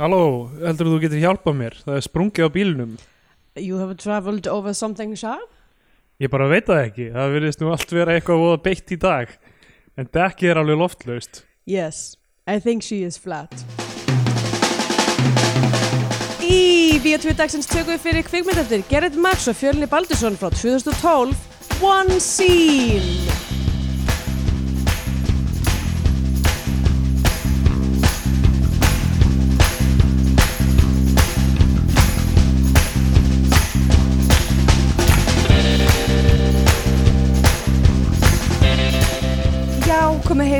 Halló, heldur þú getur hjálpað mér? Það er sprungið á bílnum. You have travelled over something sharp? Ég bara veit það ekki. Það virðist nú allt vera eitthvað voða beitt í dag. En dekkið er alveg loftlaust. Yes, I think she is flat. Í Bíotvíu dagsins tökum við fyrir kvikmyndaftir Gerrit Max og Fjölni Baldursson frá 2012 One Scene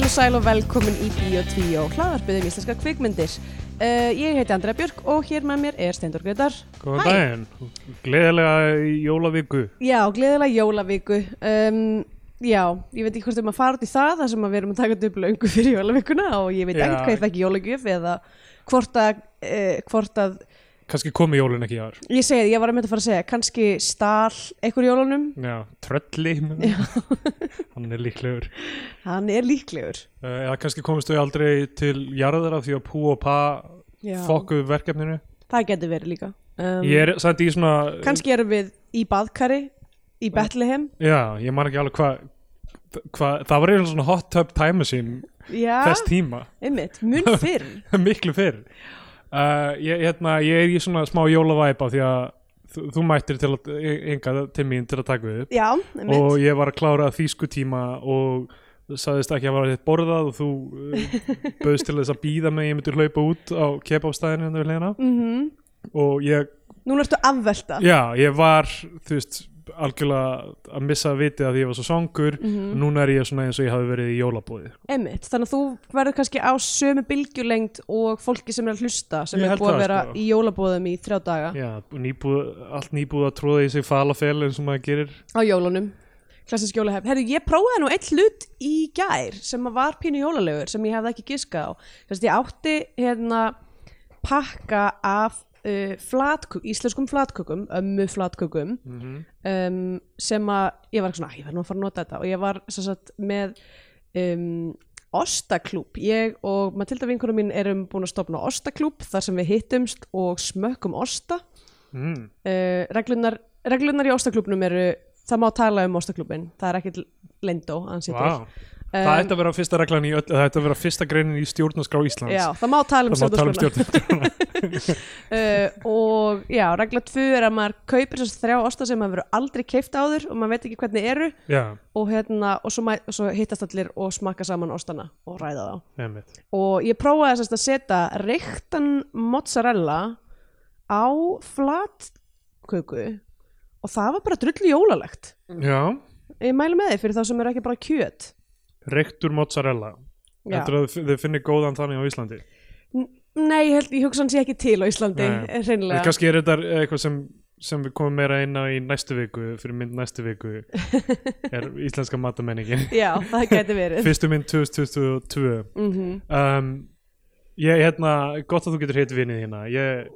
heil og sæl og velkomin í Bíotvíu og hlaðarpið um íslenska kvikmyndir. Uh, Ég heiti Andrea Björk og hér með mér er Steindur Gretar Góðan daginn. Gleðilega jólavíku. Já, gleðilega jólavíku um, Já, ég veit ekki hvort um að fara út í það þar sem við erum að taka upp löngu fyrir jólavíkuna og ég veit ekkert hvað ég fekk í jólagjöf eða hvort að, uh, hvort að Kanski komi jólun ekki í ár. ég segi, ég var að mynda að fara að segja kannski stál einhver jólunum Já, trölli. Hann er líklegur. hann er líklegur Uh, eða kannski komist þau aldrei til jarðara því að pú og pa Já. fokkuðu verkefninu. Það getur verið líka um, Ég er samt í svona... Kannski erum við í baðkari í Bethlehem Já, ég man ekki alveg hvað... Hva, það var eiginlega svona hot tub time machine þess tíma. einmitt, mun fyrr miklu fyrr uh, ég, hérna, ég er í svona smá jólavæpa því að þú, þú mættir til að enga til mín til að taka við upp Já, einmitt. Og ég var að klára þýsku tíma og sagðist ekki að vera eitt borðað og þú uh, bauðst til þess að býða mig ég myndi hlaupa út á hliðina. Mm og ég, Núna ertu afvelta. Já, ég var þú veist, algjörlega að missa vitið að ég var svo songur Mhm. og núna er ég svona eins og ég hafi verið í jólabóði Einmitt, þannig að þú verður kannski á sömu bylgjulengd og fólki sem er að hlusta sem Ég er búið að vera sko. í jólabóðum í þrjá daga já, nýbúð, allt nýbúð að tróða í sig falafel eins og maður gerir á jólunum klassisk jólahefn. Herru, ég prófaði nú eitt hlut í gær sem að var pínu jólalegur sem ég hefði ekki giska á. Þess að ég átti hérna pakka af uh, flatkökum, íslenskum flatkökum, ömmu flatkökum um, sem að ég var svona, "Æ, ég verð nú að fara að nota þetta. Og ég var sagt með um, ostaklúb ég og Matilda vinkunum mín erum búin að stopna ostaklúb þar sem við hittumst og smökkum osta mm. uh, reglunar, reglunar í ostaklúbnum eru það má tala um ostaklúbin það er ekkit lendó að Það ætti að vera fyrsta reglan í öll, það ætti að vera fyrsta greinin í stjórnarskrá Íslands. já, það má tala um um stjórnarskrána. stjórnarskrá. uh, og já, regla tvö er að maður kaupir þess þrjá osta sem maður verður aldrei keift áður og maður veit ekki hvernig eru og, hérna, og, svo, og svo hittast allir og smakka saman ostana og ræða þá einmitt. og ég prófaði að setja reyktan mozzarella á flatköku og það var bara drullu jólalegt Já, ég mælu með þið fyrir þá sem eru ekki bara kjöt reyktur mozzarella. Er að þau finnir góðan þannig á Íslandi. Nei, ég, held, ég hugsa hann sé ekki til á Íslandi eh, hreinlega Kannski er þetta eitthvað sem, sem við komum meira inn á í næstu viku, fyrir mynd næstu viku, er íslenska matamenningin. Já, það geti verið Fyrstu mynd 2022. mm Um, ég, hérna, gott að þú getur hitt vinnið hérna. Ég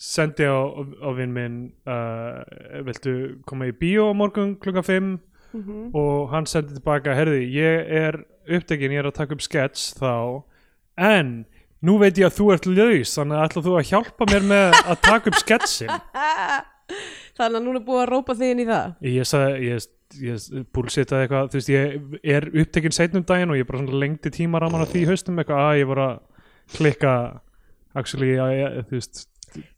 sendi á, á vinn minn, uh, viltu koma í bíó morgun klukka 5? Mhm. og hann sendi tilbaka herði, ég er upptekinn, ég er að taka upp skets þá, en nú veit ég að þú ert laus þannig að ætla þú að hjálpa mér með að taka upp sketsin Þannig að núna er búið að rópa þig inn í það? Ég sagði, ég, ég búlsitaði eitthvað, þú veist, ég er upptekinn seinum daginn og ég bara svona lengdi tímaraman á því haustum eitthvað að ég voru að klikka. Actually, að, þú veist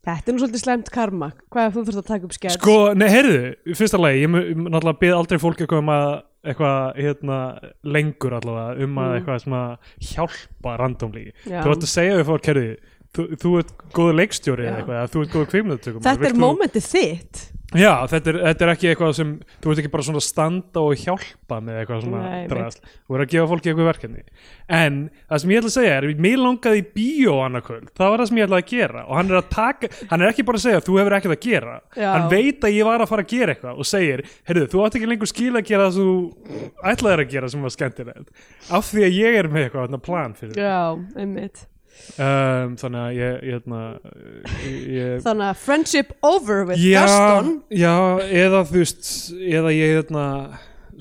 Þetta er nú svolítið slemt karma Hvað ef þú þurft að taka upp skets Sko, nei, heyrðu, fyrsta lagi, ég náttúrulega byrð aldrei fólk eitthvað um að eitthvað, hérna, lengur allavega, um að Mm. eitthvað sem að hjálpa randomli. Já. Þú ert að segja við fólk, heyrðu, þú, þú ert góður leikstjóri eða eitthvað, þú ert góður kvikmyndatökum. Þetta er mómentið þitt Já, þetta er, þetta er ekki eitthvað sem, þú ert ekki bara svona að standa og hjálpa með eitthvað svona drast. Þú ert að gefa fólki eitthvað verkefni. En það sem ég ætla að segja er, mér langaði í bíó annarkvöld, það var það sem ég ætlaði að gera. Og hann er taka, hann er ekki bara að segja þú hefur ekkert að gera, Já. hann veit að ég var að fara að gera eitthvað og segir, heyrðu, þú átt ekki lengur skil að gera það sem þú ætlaðir að gera sem var skemmtilegt, af því að ég er með eitthvað Um, þannig að ég, ég, hérna, ég, Þannig að friendship over with já, Gaston. já, eða þú veist eða ég hérna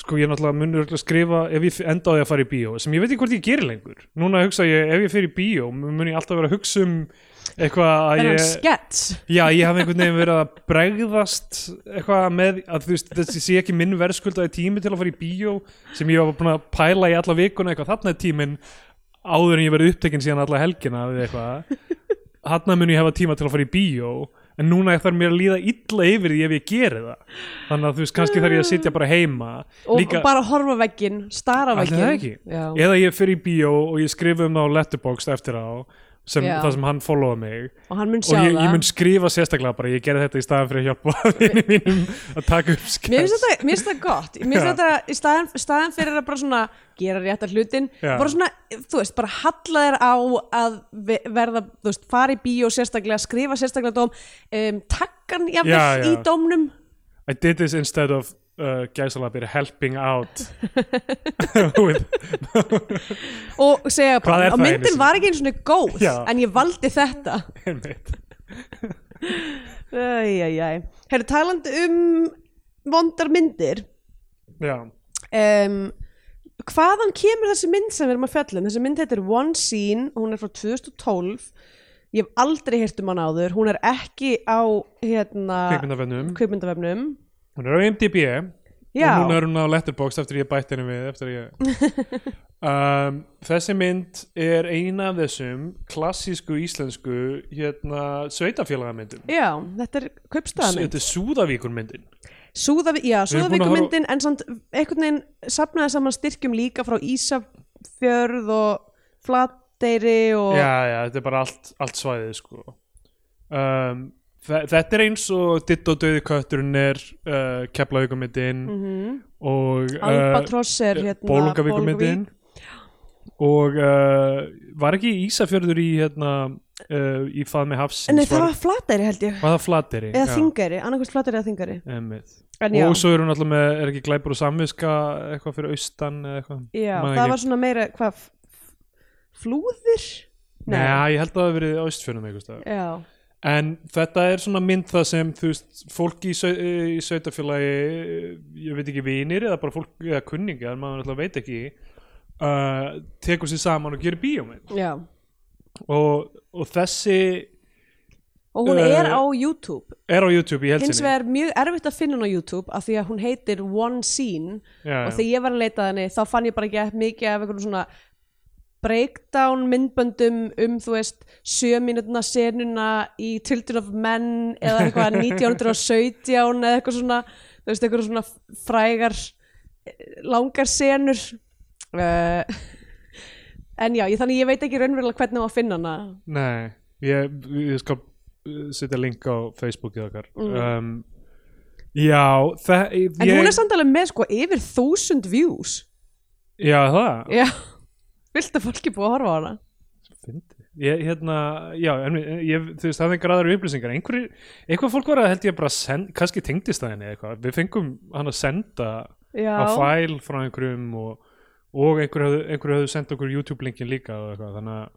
sko ég náttúrulega mun örugglega skrifa ef ég enda á því að fara í bíó sem ég veit ekki hvort ég geri lengur. Núna hugsa ég ef ég fer í bíó mun ég alltaf vera að hugsa um eitthvað að ég skets. Já ég hafi einhvern veginn verið að bregðast eitthvað með að þú veist þessi sé ekki minn verðskuldaði tími til að fara í bíó sem ég var búin að pæla í alla vikuna eitthvað. Þarna er tíminn áður en ég verið upptekinn síðan alla helgina við eitthvað þarna mun ég hafa tíma til að fara í bíó en núna þarf mér að líða illa yfir því ef ég geri það. Þannig að þú veist kannski þarf ég að sitja bara heima. Og Líka- bara horfa veggin, stara veggin eða ég fyrir í bíó og ég skrifa um það á Letterboxd eftir á sem, það sem hann followaði mig. Og og ég, ég mun skrifa sérstaklega bara ég gerði þetta í staðan fyrir að hjálpa vinni mínum að taka upp skess Mér finnst þetta, mér finnst þetta gott. Mér finnst þetta í staðan, staðan fyrir að bara svona gera réttar hlutin. Já. bara svona, þú veist, bara halla þér á að ve- verða, þú veist, fara í bíó sérstaklega, skrifa sérstaklega dóm. Um, takkan jafnvel Já, já. í dómnum. I did this instead of uh, gæsalabir helping out og segja bara, einu myndin var ekki eins og góð Já. en ég valdi þetta. Herru, talandi um vondar myndir. Um, hvaðan kemur þessi mynd sem við erum að fjalla um? Þessi mynd heitir One Scene hún er frá 2012 ég hef aldrei heyrt um hann áður. Hún er ekki á hérna, kvikmyndavennum kvikmyndavefnum hún er á IMDb Já, og núna er hún á Letterboxd eftir ég bætti henni við eftir ég um, þessi mynd er eina af þessum klassísku íslensku hérna sveitafélagamyndum já, þetta er kaupstæðamynd þetta er Súðavíkur myndin Súðaví, Já, að Súðavíkumyndin en samt einhvern veginn sapnaði saman styrkjum líka frá Ísafjörð og Flateyri og já, já, þetta er bara allt, allt svæðið sko. Um, þetta er eins og Ditt og döði kötturinn er uh, Keflavíkumyndin Mhm. og uh, Albatross er hérna Bólungavíkumyndin og uh, var ekki Ísafjörður í hérna uh, í faðmi hafsins? Nei, það var Flateyri held ég. Var það flateri eða þingari, annarkvæmst Flateyri eða þingari já, og svo er hún alltaf með, er ekki glæpur og samviska eitthvað fyrir austan eitthvað? Já það ekki. var svona meira, hvað flúðir? Nei, ég held að það hafi verið á austfjörnum einhvers staðar. Já, en þetta er svona mynd það sem þú veist, fólk í, í sveitafélagi ég veit ekki vinir eða bara fólk, eða kunningar, maður alltaf veit ekki uh, tekur sér saman og gerir bíómynd. Og, og þessi Og hún er á YouTube. er á YouTube í Hins helsinni vegar mjög erfitt að finna hún á YouTube af því að hún heitir One Scene. Já, og þegar ég var að leita að henni þá fann ég bara ekki mikið af einhverjum svona breakdown myndböndum um þú veist sjö mínútna senuna í Children of Men eða eitthvað 1917 eða eitthvað svona þú veist eitthvað svona frægar eh, langar senur. Uh, en já, ég, þannig ég veit ekki raunverulega hvernig að finna hana. Nei, ég, ég skal uh, setja link á Facebookið okkar. Um, Já, það Mm. en ég, hún er samt alveg með sko yfir þúsund views. Já, það? Já, vilt að fólki búið að horfa á hana. Ég, hérna, já, en ég, þú veist, það er einhver aðra upplýsingar. Einhver, eitthvað fólk var að held ég bara send, kannski tengdist það henni eitthvað, við fengum hann að senda já, á fæl frá einhverjum og, og einhver höfðu, einhver höfðu sendt okkur YouTube linkin líka og eitthvað, þannig að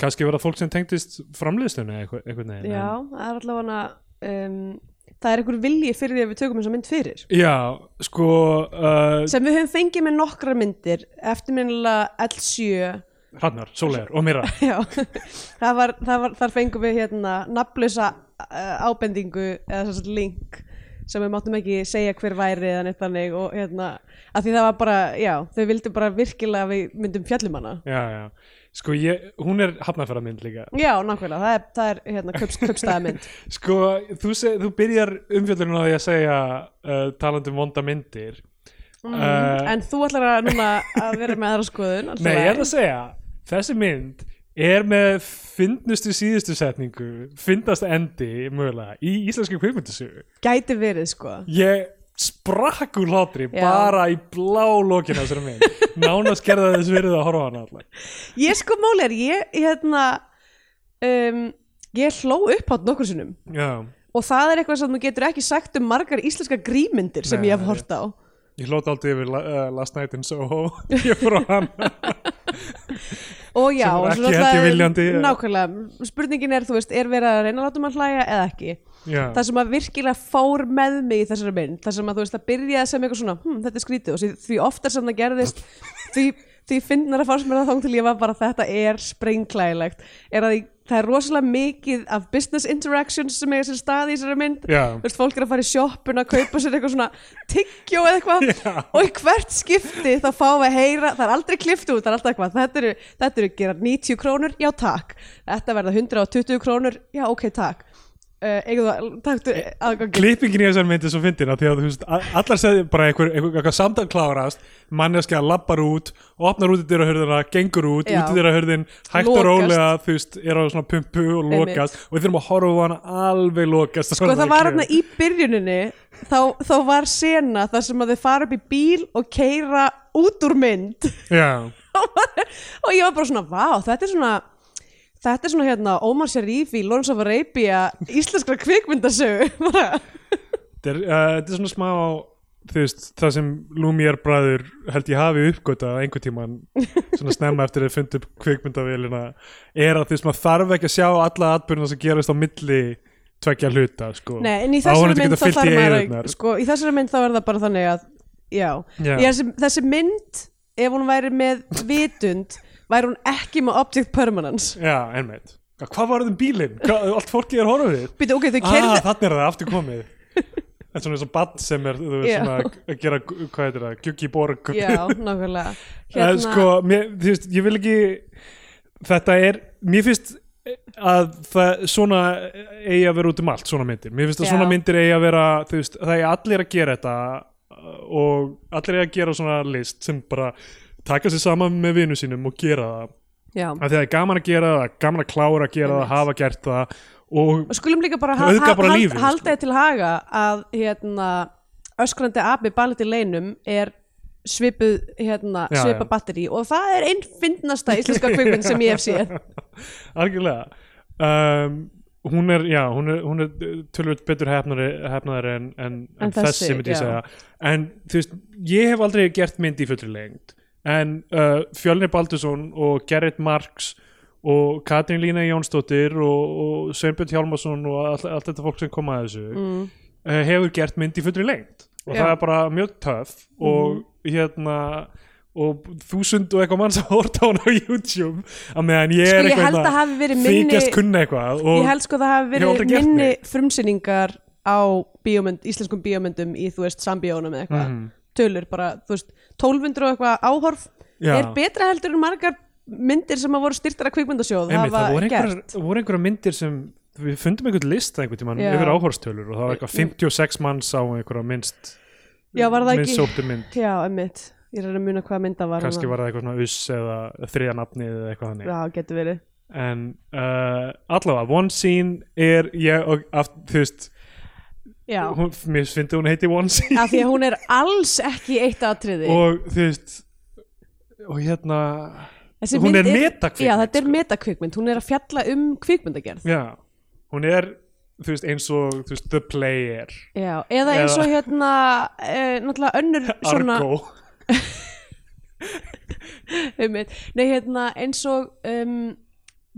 kannski var það fólk sem tengdist framleiðstunni eitthvað, eitthvað neginn já, það er allavega um, það er einhver vilji fyrir því að við tökum þessa mynd fyrir. Já, sko uh, sem við höfum fengið með nokkra myndir eftirminnilega L7 Hrannar, Sólegar og Mira já, það var, það var, þar fengum við hérna nafnlösa uh, ábendingu eða þess að link sem við máttum ekki segja hver væri eða neitt þannig og hérna, að því það var bara já, þau vildu bara virkilega við myndum fjallum hana. Já, já, sko ég, hún er hafnafæramynd líka. Já, nákvæmlega, það er, það er hérna kaups, kaupstæðamynd Sko, þú, seg, þú byrjar umfjöldurinn á því að segja uh, talandi um vonda myndir. Mm, Uh, en þú ætlar að núna að vera með aðra skoðun Nei, ég er að segja þessi mynd er með fyndnustu síðustu setningu fyndast endi mögulega í íslensku kvikmyndasögu. Gæti verið sko. Ég sprakk úr hlátri Já. bara í blá lokinu þessari mynd. Nánast gerða þess verið að horfa hana alltaf ég sko máli er, ég hérna um, ég hló upp átt nokkur sinnum. Já, og það er eitthvað sem þú getur ekki sagt um margar íslenska grímyndir sem Nei, ég hef hort á. ég hlót aldrei yfir uh, Last Night in Soho. Ég fór á hana og já, er og ekki ég náttúrulega- viljandi. nákvæmlega, spurningin er, þú veist, er verið að reyna að láta maður hlæja eða ekki Já. það sem að virkilega fór með mig í þessari mynd það sem að þú veist að byrjaði sem eitthvað svona hm, þetta er skrítið og því oftar sem það gerðist því, því finnar að fannst mér það þóng til ég var bara þetta er sprengklægilegt er að því, það er rosalega mikið af business interactions sem eiga sér stað í þessari mynd. Þú veist, fólk er að fara í sjoppun að kaupa sér eitthvað svona tyggjó eða eitthvað. Já. og í hvert skipti þá fáum við að heyra það er aldrei klift út, það er alltaf eitthvað þetta eru, þetta eru gera 90 krónur, já takk. Þetta verða 120 krónur, já ok takk klippingin í þessar myndi svo fyndin að því að þú veist, allar segði bara einhver, einhver, einhver samtal klárast, manneskja lappar út opnar út í dyrahörðina, gengur út Já. út í dyrahörðin, hægt og rólega þú veist, er á svona pumpu og Einmitt. lokast. Og við þurfum að horfa á hana alveg lokast sko það var hérna í byrjuninni þá, þá var sena þar sem að þau fara upp í bíl og keira út úr mynd. Og ég var bara svona, vá, þetta er svona þetta er svona hérna Omar Sharif í Lawrence of Arabia íslenskra kvikmyndasögu. Þetta er, uh, er svona smá þú veist, það sem Lumière bræður held ég hafi uppgötað einhvern tíman svona snemma eftir að funda upp kvikmyndavélina er að þú veist, maður þarf ekki að sjá alla atbyrðina sem gerast á milli tveggja hluta, sko. Nei, en í þessari mynd þá þarf maður sko, í þessari mynd þá er það bara þannig að já, Já. Þessi, þessi mynd ef hún væri með vitund væri hún ekki með object permanence? Já, einmitt. Hvað var það um bílinn? Hvað, allt fólki er horfið Býtu, ok, þau Ah, kerðu þannig er það aftur komið. Er svona eins og bann sem er þú veist, Já. svona, að gera, hvað heitir það, gjuggi borg Já, nákvæmlega. Hérna, sko, mér, þú veist, ég vil ekki þetta er, mér finnst að það svona eigi að vera út um allt, svona myndir. Mér finnst að Já. svona myndir eigi að vera þú veist, það er allir að gera þetta uh, og allir eigi að gera svona list sem bara taka sér saman með vinnu sínum og gera það. Af því að það er gaman að gera það, gaman að klára að gera það, hafa gert það og skulum líka bara ha- ha- bara lífið, halda sko. þið til haga að hérna, öskrandi abi ballet í leinum er svipuð hérna, svipa batteri og það er einn fyndnasta íslenska kvikmynd sem ég hef séð. Algjörlega. Um, hún er, já, hún er, hún er tölvöld betur hefnari, hefnaðari en, en, en, En þessi, myndi ég segja. En þú veist, ég hef aldrei gert mynd í fullri lengd en uh, Fjölnir Baldursson og Gerrit Marx og Katrín Lína Jónsdóttir og, og Sveinbjörn Hjálmarsson og allt, allt þetta fólk sem kom að þessu mm. uh, hefur gert mynd í fullri lengd og Já. Það er bara mjög töff og hérna og þúsund og eitthvað mann sem horta á hann á YouTube að meðan ég Sko er ég eitthvað held að hérna þykjast kunna eitthvað Ég held sko það hafi verið minni frumsýningar á bíómynd, íslenskum bíómyndum í þú veist sambíónum eða eitthvað Mhm. tölur bara, þú veist, 1200 og eitthvað áhorf. Já. er betra heldur en margar myndir sem að voru styrtara kvikmyndasjóð Einmitt, það hafa voru gert? einhverjar, voru einhverjar myndir sem við fundum einhvern lista einhvern tímann Já. yfir áhorstölur og það var eitthvað 56 manns á einhverja minnst Já, var það minnst ekki- sóttu mynd. Já, emmitt, ég er að muna hvaða mynda var kannski var það eitthvað svona uss eða þriða nafnið eða eitthvað þannig. Já, getur verið. En uh, allavega, one scene er ég og aft, þú veist hún, mér finnst hún heiti one scene. Af því að hún er alls ekki eitt atriði. Og þú veist og hérna Þessi hún mynd er metakvikmynd, Já, þetta er sko. metakvikmynd, hún er að fjalla um kvikmyndagerð. Já, hún er þú veist eins og veist, the player. Já, eða eins og hérna e, náttúrulega önnur svona. Nei, hérna eins og um,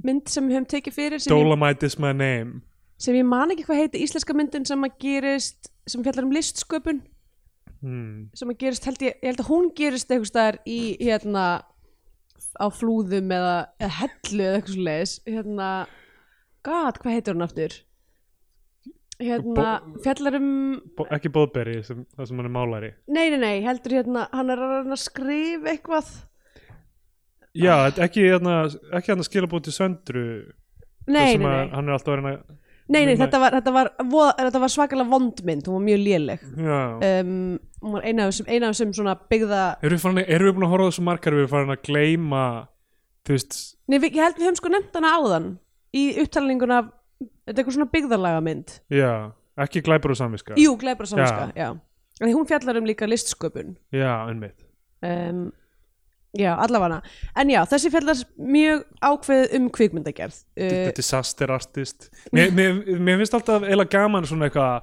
mynd sem við höfum tekið fyrir Dolomite is my name sem ég man ekki hvað heiti íslenska myndin sem að gerist sem fjallar um listsköpun. Hmm. sem að gerist, held ég, ég held að hún gerist eitthvað staðar í hérna á flúðum eða, eða hellu eða eitthvað svo leiðis hérna, god, hvað heitir hún aftur? Hérna, Bo- fjallar um Bo ekki Boðberi sem, það sem hann er málari. Nei, nei, nei, heldur hérna hann er að að skrifa eitthvað. Já, ekki hérna ekki hann að skila búið til söndru nei, nei, að nei, hann er alltaf að reyna nei, nei þetta var, þetta var, voða, þetta var svakalega vondmynd hún var mjög léleg. Já. Um, hún var eina af þessum, eina af þessum svona byggða erum við, farin, erum við búin að horfa þessu margar? Erum við farin að gleyma þú veist nei, við, ég held við höfum sko nefnt hana áðan í upptalninguna þetta er eitthvað svona byggðarlaga mynd já, ekki glæpur og samviska. Jú, glæbra samviska, já. En því hún fjallar um líka listsköpun. já, einmitt. Um, já, allavega. En já, þessi fjallar mjög ákveð um kvikmyndagerð. uh, disaster artist mér, mér, mér finnst alltaf eila gaman svona eitthvað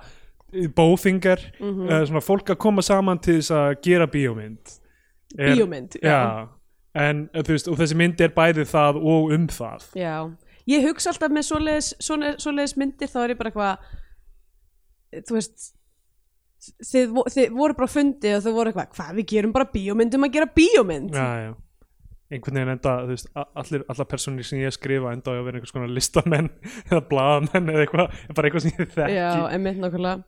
bóþingar Mhm. uh, svona fólk að koma saman til þess að gera bíómynd Er- bíómynd, já, en uh, þú veist, og þessi mynd er bæði það og um það Já, ég hugsa alltaf með svoleiðis, svoleiðis myndir þá er ég bara eitthvað þú veist þið, þið voru bara fundið og þau voru eitthvað hvað við gerum bara bíómynd um að gera bíómynd? Já, já. Einhvern veginn enda, veist, allir, allar personir sem ég skrifa enda á að vera einhvers konar listamenn eða blaðamenn eða eitthvað bara eitthvað sem ég þekki. Já, einmitt nákvæmlega.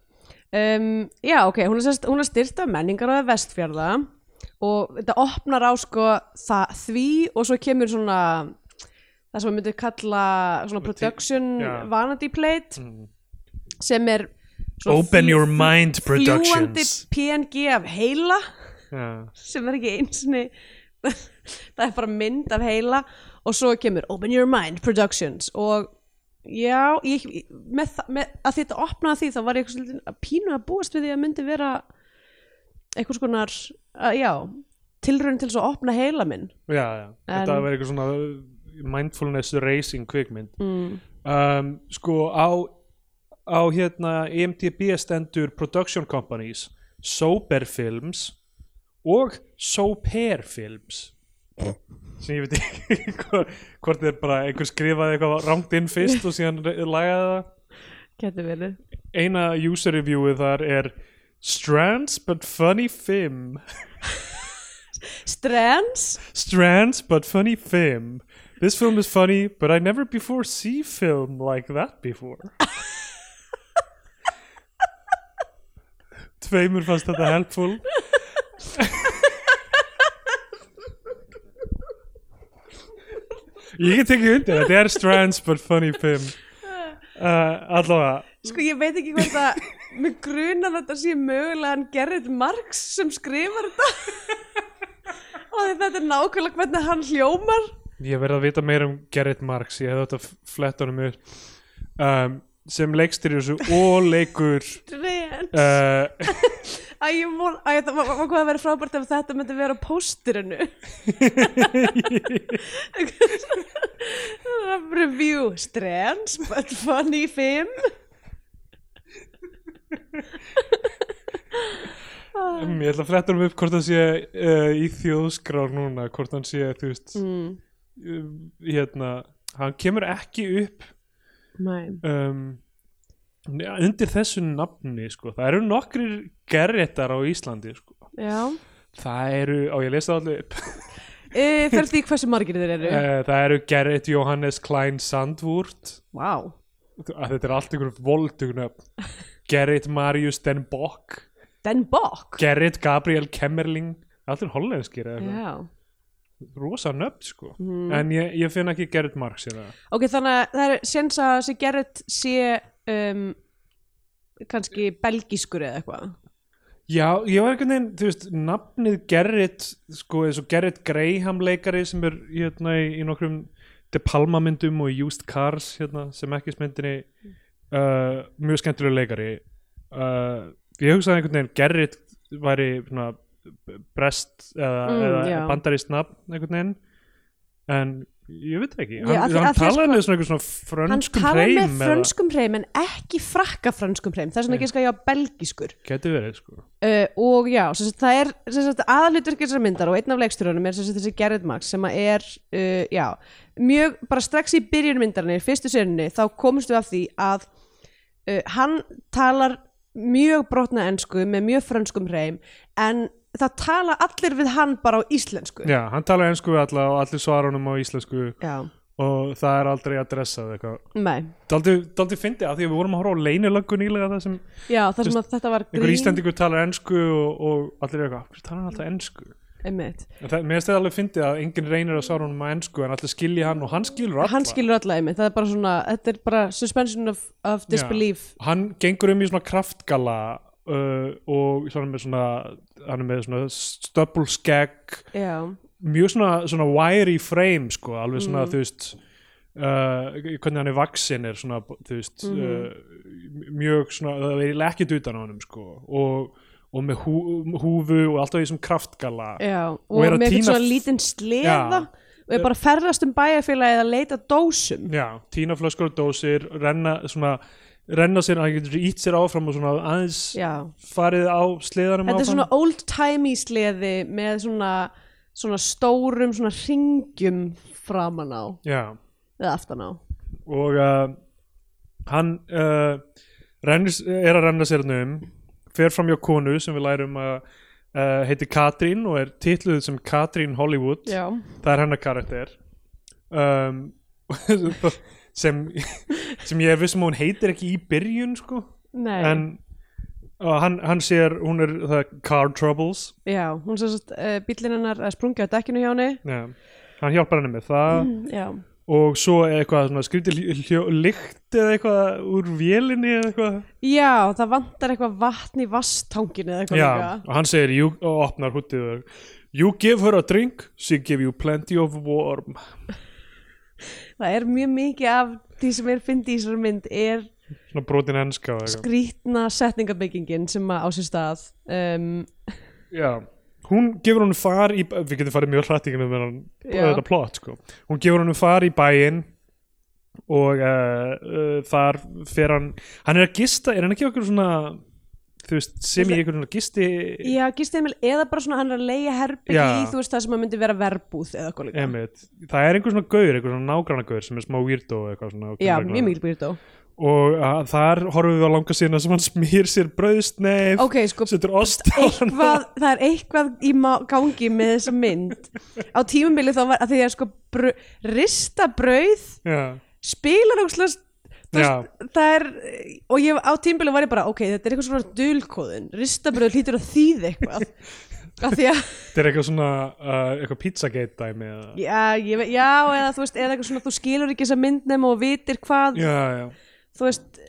Um, Já, ok, hún er, sest, hún er styrt af menningar á vestfjörða og þetta opnar á sko það, því og svo kemur svona það sem við myndum kalla svona production vanity plate Mm. sem er Open Your Mind Productions PNG af heila já, sem er ekki einsinni það er bara mynd af heila og svo kemur Open Your Mind Productions og já, ég, með, með, að þetta opnaði því þá var ég að pínu að búast við því að myndi vera eitthvað skonar að, já, tilraun til að opna heila minn já, já. þetta En- verður eitthvað svona mindfulness racing kvikmynd mm. um, sko á á hérna IMDb stendur production companies Sober Films og Soper Films. Sem ég veit ekki hvort hvort er bara einhver skrifaði eitthvað rangt inn fyrst og síðan lagaði það. Eina user reviewið þar er Strands but funny film Strands? Strands but funny film This film is funny but I never before see film like that before Tveimur fannst þetta helpful. Ég get ekki undir þetta er Strands but funny film uh, Allavega. Sko ég veit ekki hvort að með grunan að þetta sé mögulega hann Gerrit Marx sem skrifar þetta. Og þetta er nákvæmlega hvernig hann hljómar. Ég verði að vita meira um Gerrit Marx ég hefði þetta flett honum upp. Um, sem leikstir þessu og leikur uh, Æ, ég von, æ, það var hvað að vera frábært ef þetta myndi vera póstirinu Review Strands but funny film. Um, ég ætla að fletta honum upp hvort hann sé uh, í þjóðskrár núna hvort hann sé þú veist mm. um, hérna, hann kemur ekki upp um, ja, undir þessu nafni sko. það eru nokkrir gerrettar á Íslandi sko. Já. Það eru, á ég lesa allir upp. E, Fyrir því hversu margir þeir eru? Uh, það eru Gerrit Johannes Klein Sandvort. Vá. Að þetta er allt einhverjum voldugnöfn Gerrit Marius Den Bock. Den Bock? Gerrit Gabriel Kemmerling. Allt er hollenskir eða eitthvað. Já rosa nöfn sko Mm. en ég, ég finn ekki Gerrit Marx hérna. Ok, þannig að það er séns að þessi Gerrit sé um, kannski belgískur eða eitthvað já, ég var einhvern veginn þú veist, nafnið Gerrit sko, eins og Gerrit Graham leikari sem er hérna í, í nokkrum De Palma myndum og Used Cars hérna, sem ekki smyndinni uh, mjög skemmtilega leikari uh, ég hugsaði einhvern veginn Gerrit væri svona brest eða, Mm, eða já. bandarist nafn einhvern veginn. En ég veit ekki, Já, hann, af því- hann talaði sko- með svona svona Hann frönskum hreim með frönskum hreim en ekki frakka frönskum hreim. Það er svona ekki skæja belgískur. Geti verið sko. Uh, og já, sem sagt, það er sem sagt, aðalutverk þessar myndar og einn af leikstjórunum er sem sagt, þessi Gerrit Max sem er uh, já, mjög, bara strax í byrjun myndarinni, í fyrstu sérunni, þá komumst við af því að uh, hann talar mjög brotna ensku með mjög frönskum hreim en það tala allir við hann bara á íslensku Já, hann talar einsku við alla og allir svara honum á íslensku já. og það er aldrei adressað eitthvað Nei. Daldi, fyndi að því að við vorum að horfa á leynilöggu nýlega það sem já, þar sem að þetta var einhver grín íslendingur talar ensku og, og allir er eitthvað, hvernig talar hann alltaf ensku? einmitt. En það, mér það alveg fyndi að enginn reynir að svara honum á ensku en allir skilji hann og hann skilur alla hann skilur alla einmitt, það er bara svona þetta er bara suspension of, of disbelief Hann gengur um í svona kraftgala uh, og svona með svona hann er með svona stöppul skegg já, mjög svona, svona wiry frame sko, alveg svona Mm. þú veist uh, hvernig hann er vaksin er svona þú veist Mhm. uh, mjög svona, það er ekkert utan á honum sko og, og með hú, húfu og alltaf í þessum kraftgala já, Og og, er með tína svona lítinn sleða Já. er bara ferðast um bæjarfélagið að leita dósum já, tína flöskur og dósir renna svona renna sér, hann getur ít sér áfram og svona aðeins já, farið á sleðanum þetta er áfram. svona old timey sleði með svona svona stórum svona ringjum framan á. Já. Eða aftan á. Og uh, hann uh, rennir, er að renna sér um fer fram hjá konu sem við lærum að uh, heiti Katrín og er titluð sem Katrín Hollywood. Já, það er hennar karakter. Um, sem sem ég er vissum að hún heitir ekki í byrjun sko. Nei. En uh, hann, hann sér, hún er það car troubles. Já, hún sem sagt uh, bíllinn hennar er sprungið á dekkinu hjá henni. Já. hann hjálpar henni með það. Mm, já, og svo eitthvað skrítið lykt eða eitthvað úr vélinni eða eitthvað. Já, það vantar eitthvað vatn í vasstanginu eða eitthvað Já, líka. og hann segir you, og opnar húttið og You give her a drink, she give you plenty of warm það er mjög mikið af því sem er fyndi í þessari mynd er Svona brotin eitthvað. skrítna setningabyggingin sem á sér stað um, Já, hún gefur honum far í Við getum farið mjög hrætt í þetta plot sko. Hún gefur honum far í bæinn og uh, uh, þar fer hann hann er að gista, er hann ekki okkur svona þú veist, sem í einhvern svona gisti já, gistiðmil eða bara svona hann er að leia herbyggi í þú veist það sem að myndi vera verbúð eða eitthvað líka. Það er einhver svona gaur, einhver svona nágranna gaur sem er smá weirdo eitthvað svona já, mjög mikil byrjtó og uh, þar horfum við á langa sína sem hann smýr sér brauðsneif ok, sko, setur ost á hann. það er eitthvað í gangi með þessa mynd. Á tímabili þá var að því að sko brö, rista brauð já, spilar ógslast já, það er, og ég á tímabili var ég bara ok, þetta er eitthvað svona dulkóðin. Ristabrauð hlýtur að þýða eitthvað. Af því að, þetta er eitthvað svona uh, eitthvað pizzagate dæmi eða... já, ég, já eða þú veist, eða eitthvað svona, þú skilur ekki þessa mynd nema og vitir hvað, já, já, þú veist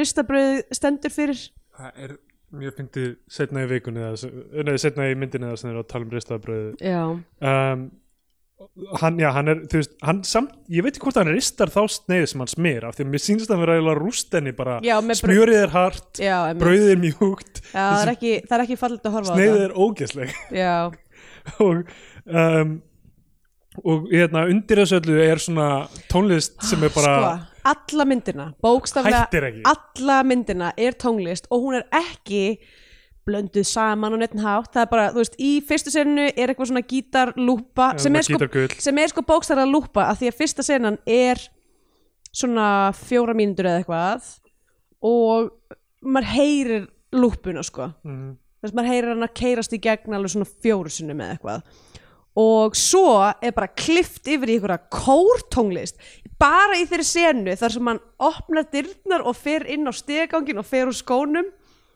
ristabrauð stendur fyrir. Það er mjög fyndið setna í vikunni eða, nei, setna í myndinni eða sem þeir eru að tala um ristaðabröðu já, um, hann, já, hann er þú veist, hann samt, ég veit ekki hvort hann ristar þá sneið sem hann smýr, af því að mér sýnist að hann vera eiginlega rúst henni bara, Já, með brau- smjörið er hart já, einmitt. brauðið er mjúkt. Já það, er ekki, það er ekki fallit að horfa á sneiðið er ógeðsleg. Já, og um, og hérna undir þessu öllu er svona tónlist sem er bara sko, alla myndina bókstaflega Hættir ekki. alla myndina er tónlist og hún er ekki blönduð saman og neitt hátt. Það er bara, þú veist, í fyrstu seninu er eitthvað svona gítarlúpa Já, sem, sko, sem er sko bókstaflega lúpa af því að fyrsta senan er svona fjóra mínútur eða eitthvað og maður heyrir lúpuna sko. Mhm. þess að maður heyrir hann að keirast í gegn alveg svona fjóru sinni með eitthvað. Og svo er bara klift yfir í einhverja kórtónlist bara í þeirri senu þar sem hann opnar dyrnar og fer inn á stegangin og fer úr skónum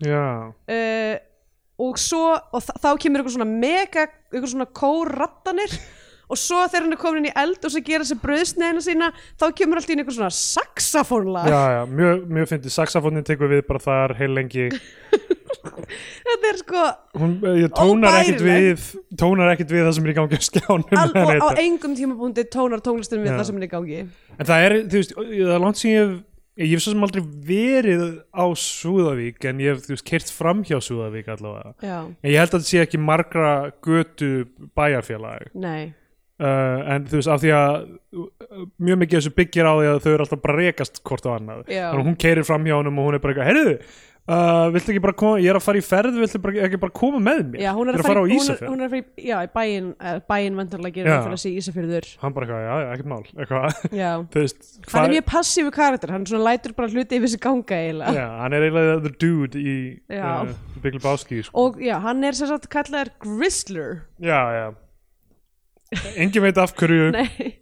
uh, og svo og þá kemur eitthvað svona mega eitthvað svona kórrattanir og svo þegar hann er komin inn í eld og sem gera sér brauðsneðina sína þá kemur allt í einu eitthvað svona saxafónlag já, já, mjög, mjög fyndið. Saxafónin tekur við bara þar heil lengi. Þetta er sko hún ég, tónar ekkit við tónar ekkit við það sem er í gangi á skjánum al, og á engum tímapunkti tónar tónlistin við Já. það sem er í gangi. En það er, þú veist, það er langt sem ég hef svo sem aldrei verið á Súðavík en ég hef, kert fram hjá Súðavík allavega. Já, en ég held að þetta sé ekki margra götu bæjarfélag. Nei. Uh, en þú veist, af því að uh, mjög mikið þessu byggir á því að þau eru alltaf bara rekast hvort á annað. Já. þannig að hún keirir fram hjá honum og hún er bara eitthvað, heyrðu uh, viltu ekki bara koma, ég er að fara í ferð viltu bara, ekki bara koma með mér? Já, hún er að fara, á er, Ísafjörð. hún er að fara í, já, í bæinn, bæinn vantarlega gerir hann fyrir að sé Ísafjörður. Hann bara eitthvað, já, ekkert mál. Veist hann er mjög passífu karakter, hann lætur bara hluti yfir sig ganga eiginlega. Já, hann er eiginlega the dude í uh, Big Lebowski sko. Og já, hann er sem sagt kallaður Gristler já, já. Engin veit af hverju Nei,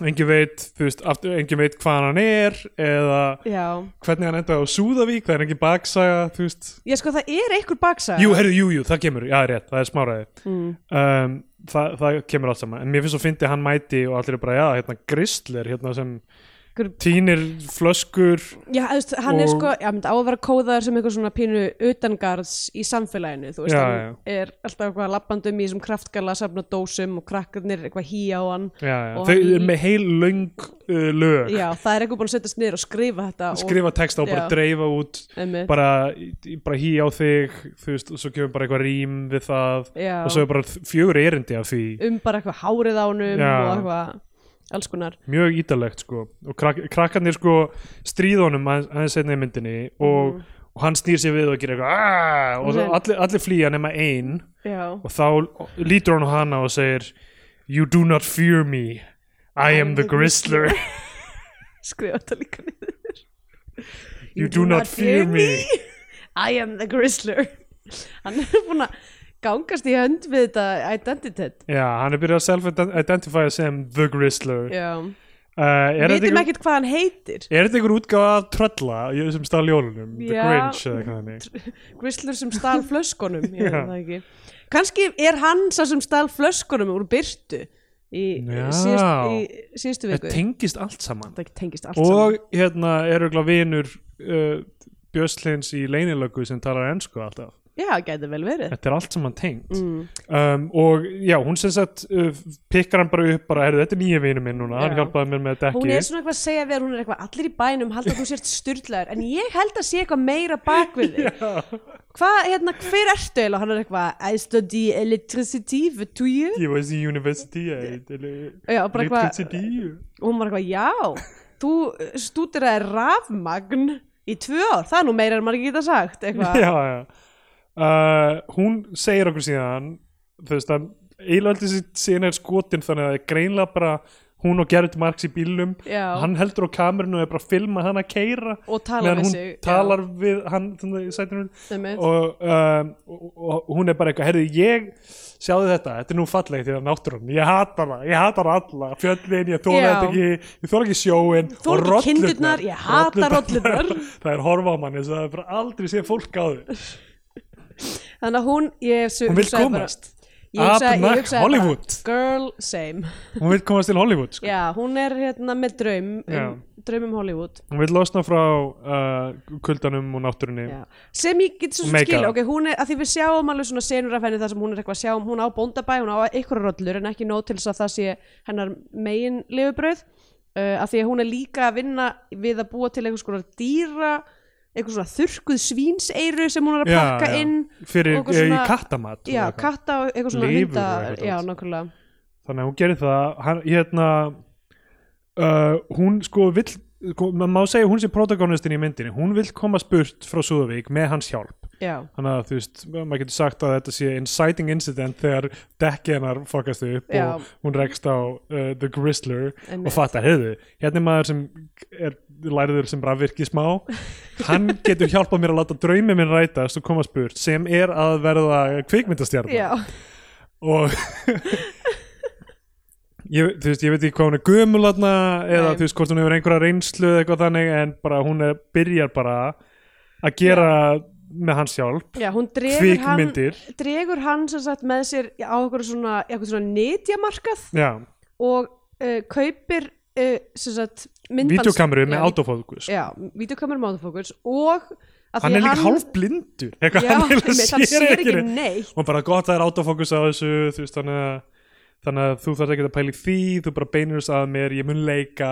engin veit, veist, aftur, engin veit hvað hann er eða já. hvernig hann endaði á Súðavík það er engin baksaga, þú veist. Já, sko, það er einhver baksa Jú, herru, jú, jú, það kemur, já, rétt, það er smáraði mm. um, það, það kemur allt saman en mér finnst svo fyndi hann mæti og allir er bara, já, hérna Gristler, hérna sem Tínir flöskur Já, þú veist, hann er Og- sko, já, myndi á að vera kóðaður sem eitthvað svona pínu utangarðs í samfélaginu, þú veist, Já, hann er alltaf eitthvað lappandum í þessum kraftgala safna dósum og krakkarnir eitthvað hí á hann já, já. Og þau hann- eru með heil löng uh, lög Já, það er eitthvað búin að setjast niður og skrifa þetta skrifa texta og bara Já. dreifa út og, bara, bara hí á þig þú veist, og svo kemur bara eitthvað rím við það já, og svo er bara fjögur erindi af því um bara eitthvað hárið á honum Já. og eitthvað alls konar. Mjög ítalegt sko. Og krak krakkarnir sko stríðunum aðeins, seinna í myndinni og, Mhm. og hann snýr sér við og gerir eitthvað og Nei. allir, allir flýja nema ein. Já, og þá lítur hann á hana og segir You do not fear me. I am the Gristler. Skrifa þetta líka niður. You do not fear me. I am the Gristler. Hann er búin að gangast í hönd við þetta identitet. Já, hann er byrjað að self-identify sem the Gristler já, uh, Er vitum einhver- ekkert hvað hann heitir. Er þetta einhver útgáfa af trölla sem stál jólunum? The. Grinch eða eitthvað þannig. Gristler sem stál flöskunum ég veit það ekki. Kannski er hann sá sem stál flöskunum úr byrtu í í síðustu viku. Það tengist allt saman. Tengist allt saman. og hérna er auðvitað vinur uh, Björslins í leynilögu sem talar ennsku alltaf já, gæti vel verið. Þetta er allt saman tengt. Mm. um, og já, hún sem sagt uh, pikkar hann bara upp bara, þetta er nýja vinur minn núna, hann Já. hjálpaði mér með dekki hún er svona eitthvað að segja við hann, hún er eitthvað allir í bænum halda að þú sért styrlaður en ég held að sé eitthvað meira bak við þig. Hvað, hérna, hver ertu eiginlega? Hann er eitthvað I study electricity for two years. Ég var í university Já, electricity. Og hún var eitthvað, já þú stúdiraði rafmagn í tvö ár, það er nú meira en maður geta sagt eitthvað. Uh, hún segir okkur síðan þú veist að þessi síðan er skotin þannig að það greinlega bara hún og Gerrit Marx í bílnum Já. hann heldur á kamerinu og er bara að filma hann að keira og tala hún sig talar við hann og, um, og, og hún er bara eitthvað heyrðu ég sjáðu þetta, þetta er nú fallegt í það náttúrun, ég hata hana, ég hata hana alla fjöllin, ég þóla þetta ekki ég þóla ekki sjóin Þola og ekki rollurnar, kindurnar, ég hata rollurnar. það er horfa á manni, það er bara aldrei séð fólk á þau þannig að hún su- hún vil komast hugsaði Hollywood. bara, girl same hún vil komast til Hollywood sko. já, hún er hérna með draum um, draum um Hollywood hún vil losna frá uh, kuldanum og náttúrunni Já. sem ég get svo skil up. ok, hún er, að því við sjáum alveg svona senur af henni þar sem hún er eitthvað að sjáum, hún á bóndabæ hún á einhverja rollur en ekki nóg til þess að það sé hennar megin lifubröð uh, að því að hún er líka að vinna við að búa til einhvers konar dýra einhvers svona þurrkuð svínseiru sem hún er að Já, pakka já. inn fyrir eitthvað svona, í kattamat já, eitthvað. katta og eitthvað svona Lifur hunda og eitthvað já, nákvæmlega. Þannig að hún gerir það. Hann, hérna uh, hún sko vill sko, maður má segja hún sé protagonistin í myndinni. Hún vill koma spurt frá Súðavík með hans hjálp já, þannig að þú veist, maður getur sagt að þetta sé inciting incident þegar dekki hennar fokast upp Já. og hún rekst á uh, The Gristler Einmitt. og fattar, heyrðu, hérna er maður sem er læriður sem rafvirki smá hann getur hjálpað mér að láta draumi minn rætast og koma spurt sem er að verða kvikmyndastjarnar og ég, þú veist, ég veit ekki hvað hún er gömulatna eða Nei. þú veist hvort hún hefur einhverja reynslu eða eitthvað þannig en bara hún er, byrjar bara að gera með hans hjálp. Já, hún dregur hann dregur hann sagt með sér á eitthvað svona, svona netjamarkað já, og uh, kaupir uh, videokameru með autofókus. já, videokameru með autofókus og hann er líka hann- hálf blindur eitthvað, já, hann, hann sér ekki neitt. neitt. Og bara gott að það er autofókus á þessu veist, þannig að þannig að þú þarf ekki að pæla í því þú bara beinir þess að mér, ég mun leika.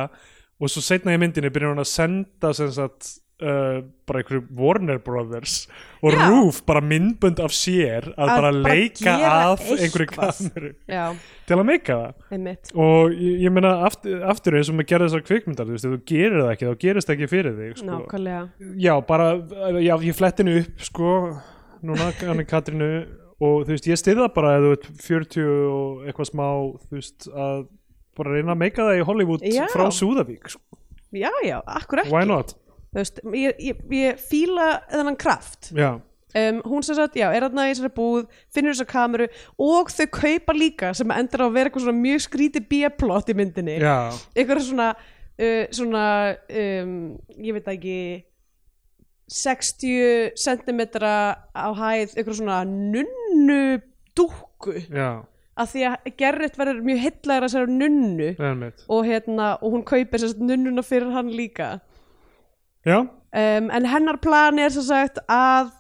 Og svo setna í myndinni byrjar hann að senda sem sagt uh, bara einhverju Warner Brothers og Já. Roof bara myndbönd af sér að, Að bara leika að einhverju kameru já, til að meika það einmitt og ég, ég meina aftur, aftur eins og maður gerði þessar kvikmyndar þú veist, þú gerir það ekki, þá gerist það ekki fyrir þig sko. nákvæmlega já, bara, já, ég flett henni upp sko, núna, hann er Katrínu og þú veist, ég styrða bara ef þú veit 40 og eitthvað smá þú veist, að bara reyna að meika það í Hollywood frá Súðavík sko. já, já, akkur ekki why not? Veist, ég, ég, ég fíla þennan kraft. Já, um, hún sem sagt, já, er þarna í þessari búð finnur þessa kameru og þau kaupa líka sem endur á að vera eitthvað svona mjög skríti B-plot í myndinni. Já, eitthvað svona uh, svona, um, ég veit ekki 60 cm á hæð eitthvað svona nunnu dúkku. Já, af því að Gerrit verður mjög heillægur að þessari nunnu. Og, hérna, og hún kaupir nunnuna fyrir hann líka um, en hennar plan er svo sagt að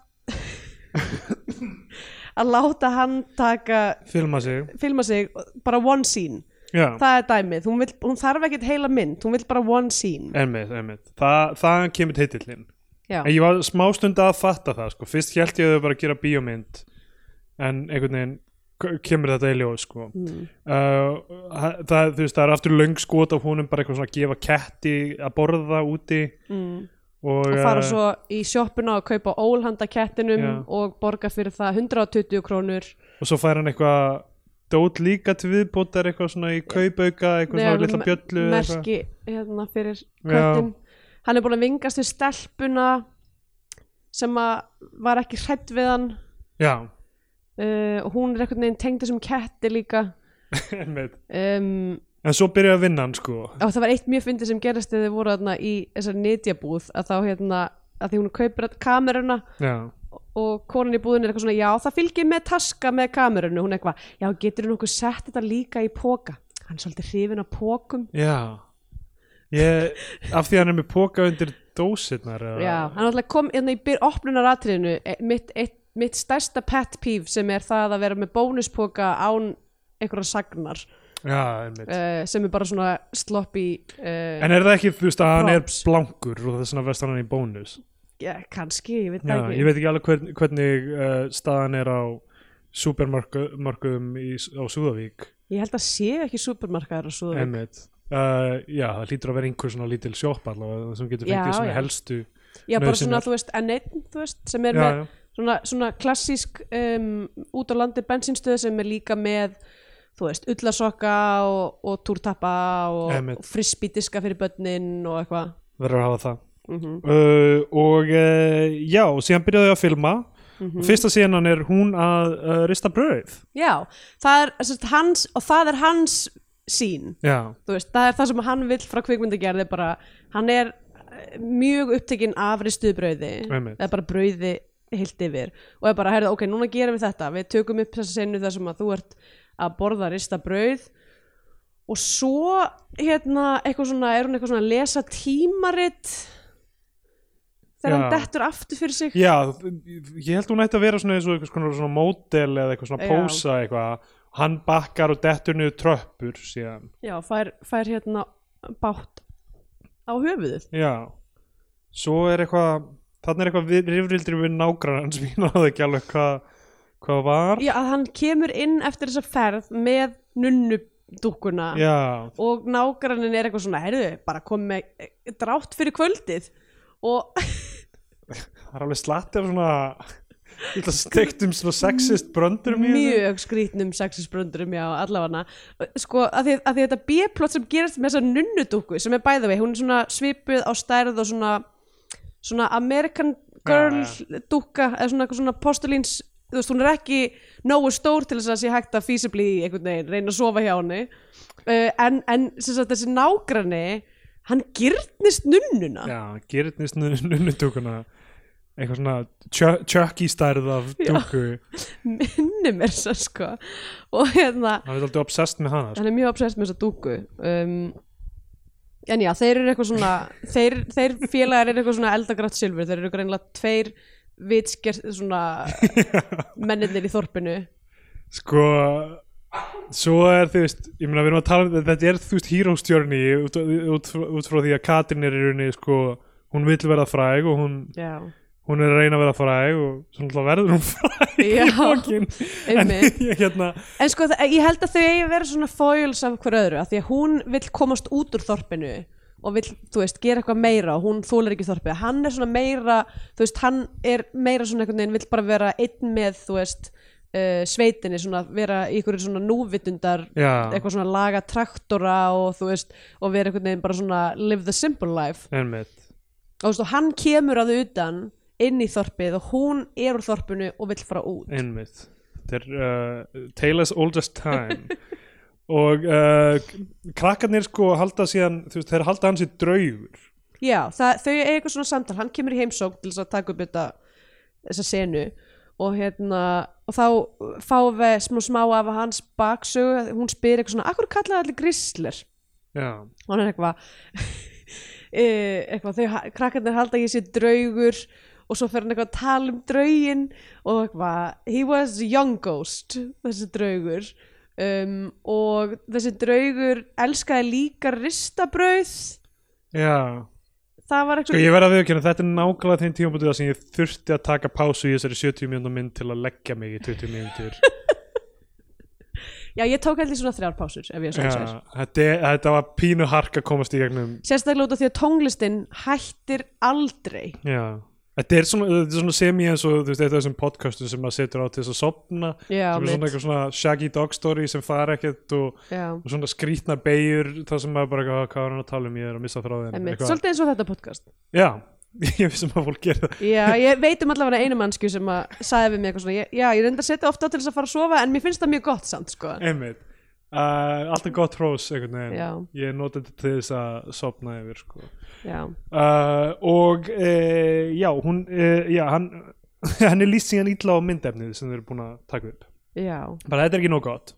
að láta hann taka filma sig. filma sig bara one scene. Já, það er dæmið, hún, vill, hún þarf ekkert heila mynd. Hún vill bara one scene. Einmitt, einmitt. Þa, Það kemur titillinn. Já, En ég var smá stund að fatta það sko. Fyrst held ég að þau bara að gera bíómynd En einhvern veginn kemur þetta í ljós sko. mm. uh, það, veist, það er aftur löng skot af honum bara eitthvað svona að gefa ketti að borða úti Mm. og, og fara eh, svo í sjoppuna og kaupa ólhanda kettinum Já. og borga fyrir það 120 krónur og svo fær hann eitthvað dót líka til viðbótar eitthvað svona í kaupauka eitthvað svona litla me- bjöllu merki hérna fyrir Já. köttin hann er búin að vingast við stelpuna sem að var ekki hrætt við hann já, uh, og hún er einhvern veginn tengd þessum ketti líka. Um, en svo byrjaði að vinna hann sko. Og það var eitt mjög fyndið sem gerist þegar þið voru þarna í þessari nýtjabúð að þá hérna að því hún kaupir kameruna já, og konan í búðin er eitthvað svona já það fylgir með taska með kamerunu hún er eitthvað, já getur þú nokkuð sett þetta líka í póka hann er svolítið hrifin af pókum já. Ég, af því að hann er með póka undir dósirnar eða- já, hann alltaf kom hérna í opnunaratriðinu e, mitt, eitt, mitt stærsta pet peeve sem er það að vera með bónuspóka án einhverja sagnar. Já, uh, sem er bara svona sloppy uh, en er það ekki, þú veist, að hann er blankur og þess vegna vest hann í bónus? Já, kannski, ég veit já, það ekki. ég veit ekki alveg hvern, hvernig uh, staðan er á supermarkuðum í, á Súðavík. Ég held að sé ekki supermarkaðar einmitt. Uh, já, það hlýtur að vera einhver svona lítil sjopp allavega sem getur Já, fengið svona já. helstu já, bara svona, þú veist, N1 þú veist, sem er já, með svona, svona klassísk um, út á landi bensinstöð sem er líka með þú veist, ullasokka og, og túrtappa og, og frisbítiska fyrir börnin og eitthvað. Verður að hafa það. Mm uh, og uh, já, síðan byrjaði að filma. Mhm. og fyrsta senan er hún að uh, rista brauð. Já, það er sérst, hans og það er hans sín já, þú veist, það er það sem hann vill frá kvikmyndagerði bara, hann er eh, mjög upptekinn af ristuðbrauði Einmitt. eða bara brauði heilt yfir og er bara, heyrðu, ok, núna gerum við þetta. Við tökum upp þessa senu þar sem að þú ert að borða rista brauð og svo hérna, eitthvað svona, er hún eitthvað svona að lesa tímarit þegar hann dettur aftur fyrir sig? Já, ég held hún ætti að vera svona eins og eitthvað svona, svona módel eða eitthvað svona pósa eitthvað. Hann bakkar og dettur niður tröppur síðan, já, fær, fær hérna bátt á höfuðið. Já. Svo er eitthvað þannig er eitthvað við- rifrildir við nágrann sem ég náði ekki alveg hvað hvað var. Já, að hann kemur inn eftir þessa ferð með nunnudúkkuna já, og nágrannin er eitthvað svona, heyrðu, bara komið með drátt fyrir kvöldið. Og það er alveg slatti af svona illa stektum svona sexist bröndurum í þessu. mjög skrítnum sexisbröndurum, já, allavega. Sko, að því, að því þetta B-plot sem gerast með þessa nunnudúkku sem er bæða vei, hún er svona svipuð á stærð og svona svona American Girl dúkka, eða svona, svona postulíns þú veist, hún er ekki nógu stór til þess að sé hægt að feasibly einhvern veginn reyna að sofa hjá henni. Uh, en, en sagt, þessi nágranni hann gyrnist nunnuna. Já, gerðnist nunnutúkuna eitthvað svona Chuck- Chucky stærð af dúku minni mér svo sko. Og hérna, hann er alltaf obsessed með hana sko. hann er mjög obsessed með þessa dúku um, en já, þeir eru eitthvað svona þeir, þeir félagar eru eitthvað svona eldagrátt silfur, þeir eru greinlega tveir vitskert svona mennirnir í þorpinu. Sko svo er þú veist ég meina við erum að tala um þetta er þú veist hero's journey út, út, út frá því að Katrin er í rauninni sko hún vill verða fræg og hún, já, hún er að reyna að verða fræg og svona verður hún fræg Já, í lokin. En hérna en sko ég held að þau eigi að vera svona foils af hver öðru, af því að hún vill komast út úr þorpinu og vill, þú veist, gera eitthvað meira og hún þólar ekki þorpið, hann er svona meira þú veist, hann er meira svona einhvern veginn vill bara vera einn með, þú veist uh, sveitinni, svona vera í ykkur svona núvitundar, já, eitthvað svona laga traktora og þú veist og vera einhvern veginn bara svona live the simple life. Einmitt. Og þú veist, og hann kemur að utan inn í þorpið og hún er úr þorpinu og vill fara út. Einmitt. Þetta er uh, Taylor's oldest time. Og uh, krakkarnir sko halda síðan þú veist, þeir halda hans í draugur. Já, það, þau eiga eitthvað svona samtal, hann kemur í heimsókn til þess að taka upp þetta, þessa senu. Og hérna, og þá fáum við smá smá af hans baksögu, hún spyr eitthvað svona, akkur kallaði allir grisler? já, Og hann er eitthvað, eh, eitthvað, þau, krakkarnir halda að ég sé draugur og svo fer hann eitthvað að tala um draugin og eitthvað, he was young ghost, þessi draugur. Um, og þessi draugur elskaði líka ristabrauð, já. Það var Sko eitthvað ég verð að viðkynna, þetta er nákvæmlega þeim tímabútið að sem ég þurfti að taka pásu í þessari 70 mínútur mynd til að leggja mig í 20 mínútur. Já, ég tók heldur svona þrjár pásur ef ég svo sér þetta, þetta var pínu hark að komast í gegnum sérstaklega út af því að tónlistin hættir aldrei. Já, þetta er svona, þetta er svona semi eins og þú veist, eitt af þessum podcastum sem maður setur á til þess að sopna Já, sem er svona eitthvað svona shaggy dog story sem fara ekkert og, já, og svona skrýtnar beigur þar sem maður bara, eitthvað, hvað er hann að tala um, ég er að missa einmitt, eitthvað. svolítið eins og þetta podcast. Já, ég vissum að fólk gera það. Já, ég veit um allavega einu mannsku sem að sagði við mig eitthvað svona, já, ég reynda að setja ofta á til þess að fara að sofa en mér finnst það mjög gott samt, sko. Einmitt. Uh, Alltaf gott hrós einhvern veginn. Já. Ég nota þetta til þess að sopna yfir sko. Uh, Og uh, já, hún uh, já, hann, hann er líst síðan illa á myndefnið sem þeir eru búin að taka upp. Já, bara þetta er ekki nóg gott.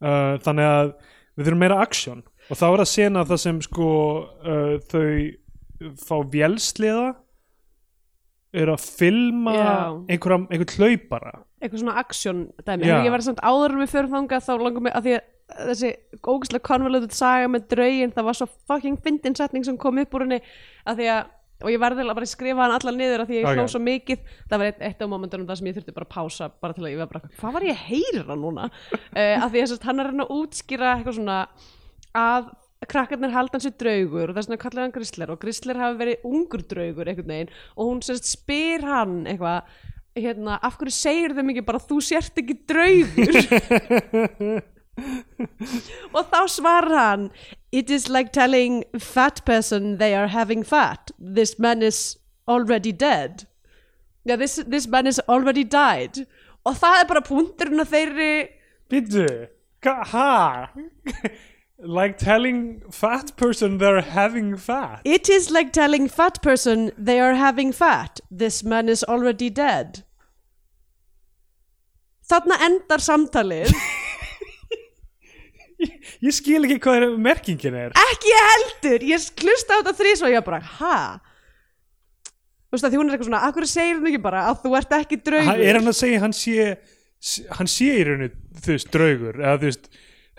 Uh, þannig að við þurfum meira aksjón og þá er að sena það sem sko uh, þau fá vélsliða er að filma Já. einhverjum einhvern hlaupara. Eitthvað svona aksjón dæmi, en ég var samt áður en við förum þangað þá langar mig að því að þessi ógæslega konvoluted saga með draugin það var svo fucking fyndin setning sem kom upp úr henni að því að og ég verði bara að skrifa hann allar niður að því að ég Ok. hló svo mikið. Það var eitt, eitt af momentunum það sem ég þurfti bara að pása bara til að ég var bara, hvað var ég að heyra núna? Uh, að því að hann er reyna að útskýra eitthvað svona að krakkarnir halda hans við draugur og þess vegna kallar hann Grisler og Grisler hafi verið ungur draugur einhvern veginn og hún sérst spyr hann eitthvað hérna, af hverju segir þeim ekki bara þú sért ekki draugur og þá svarar hann it is like telling fat person they are having fat this man is already dead yeah, this, this man is already died og það er bara punkturinn að þeirri Bittu, ha? like telling fat person they're having fat It is like telling fat person they are having fat. This man is already dead. Þarna endar samtalið. Ég skil ekki hvað er merkingin er Ekki heldur. Ég klusta á þetta þrís og ég bara, ha? Þú veist að því hún er eitthvað svona, akkur segir hún ekki bara að þú ert ekki draugur? hann, Er hann að segja hann sé hann sé í rauninni, þú veist, draugur eða þú veist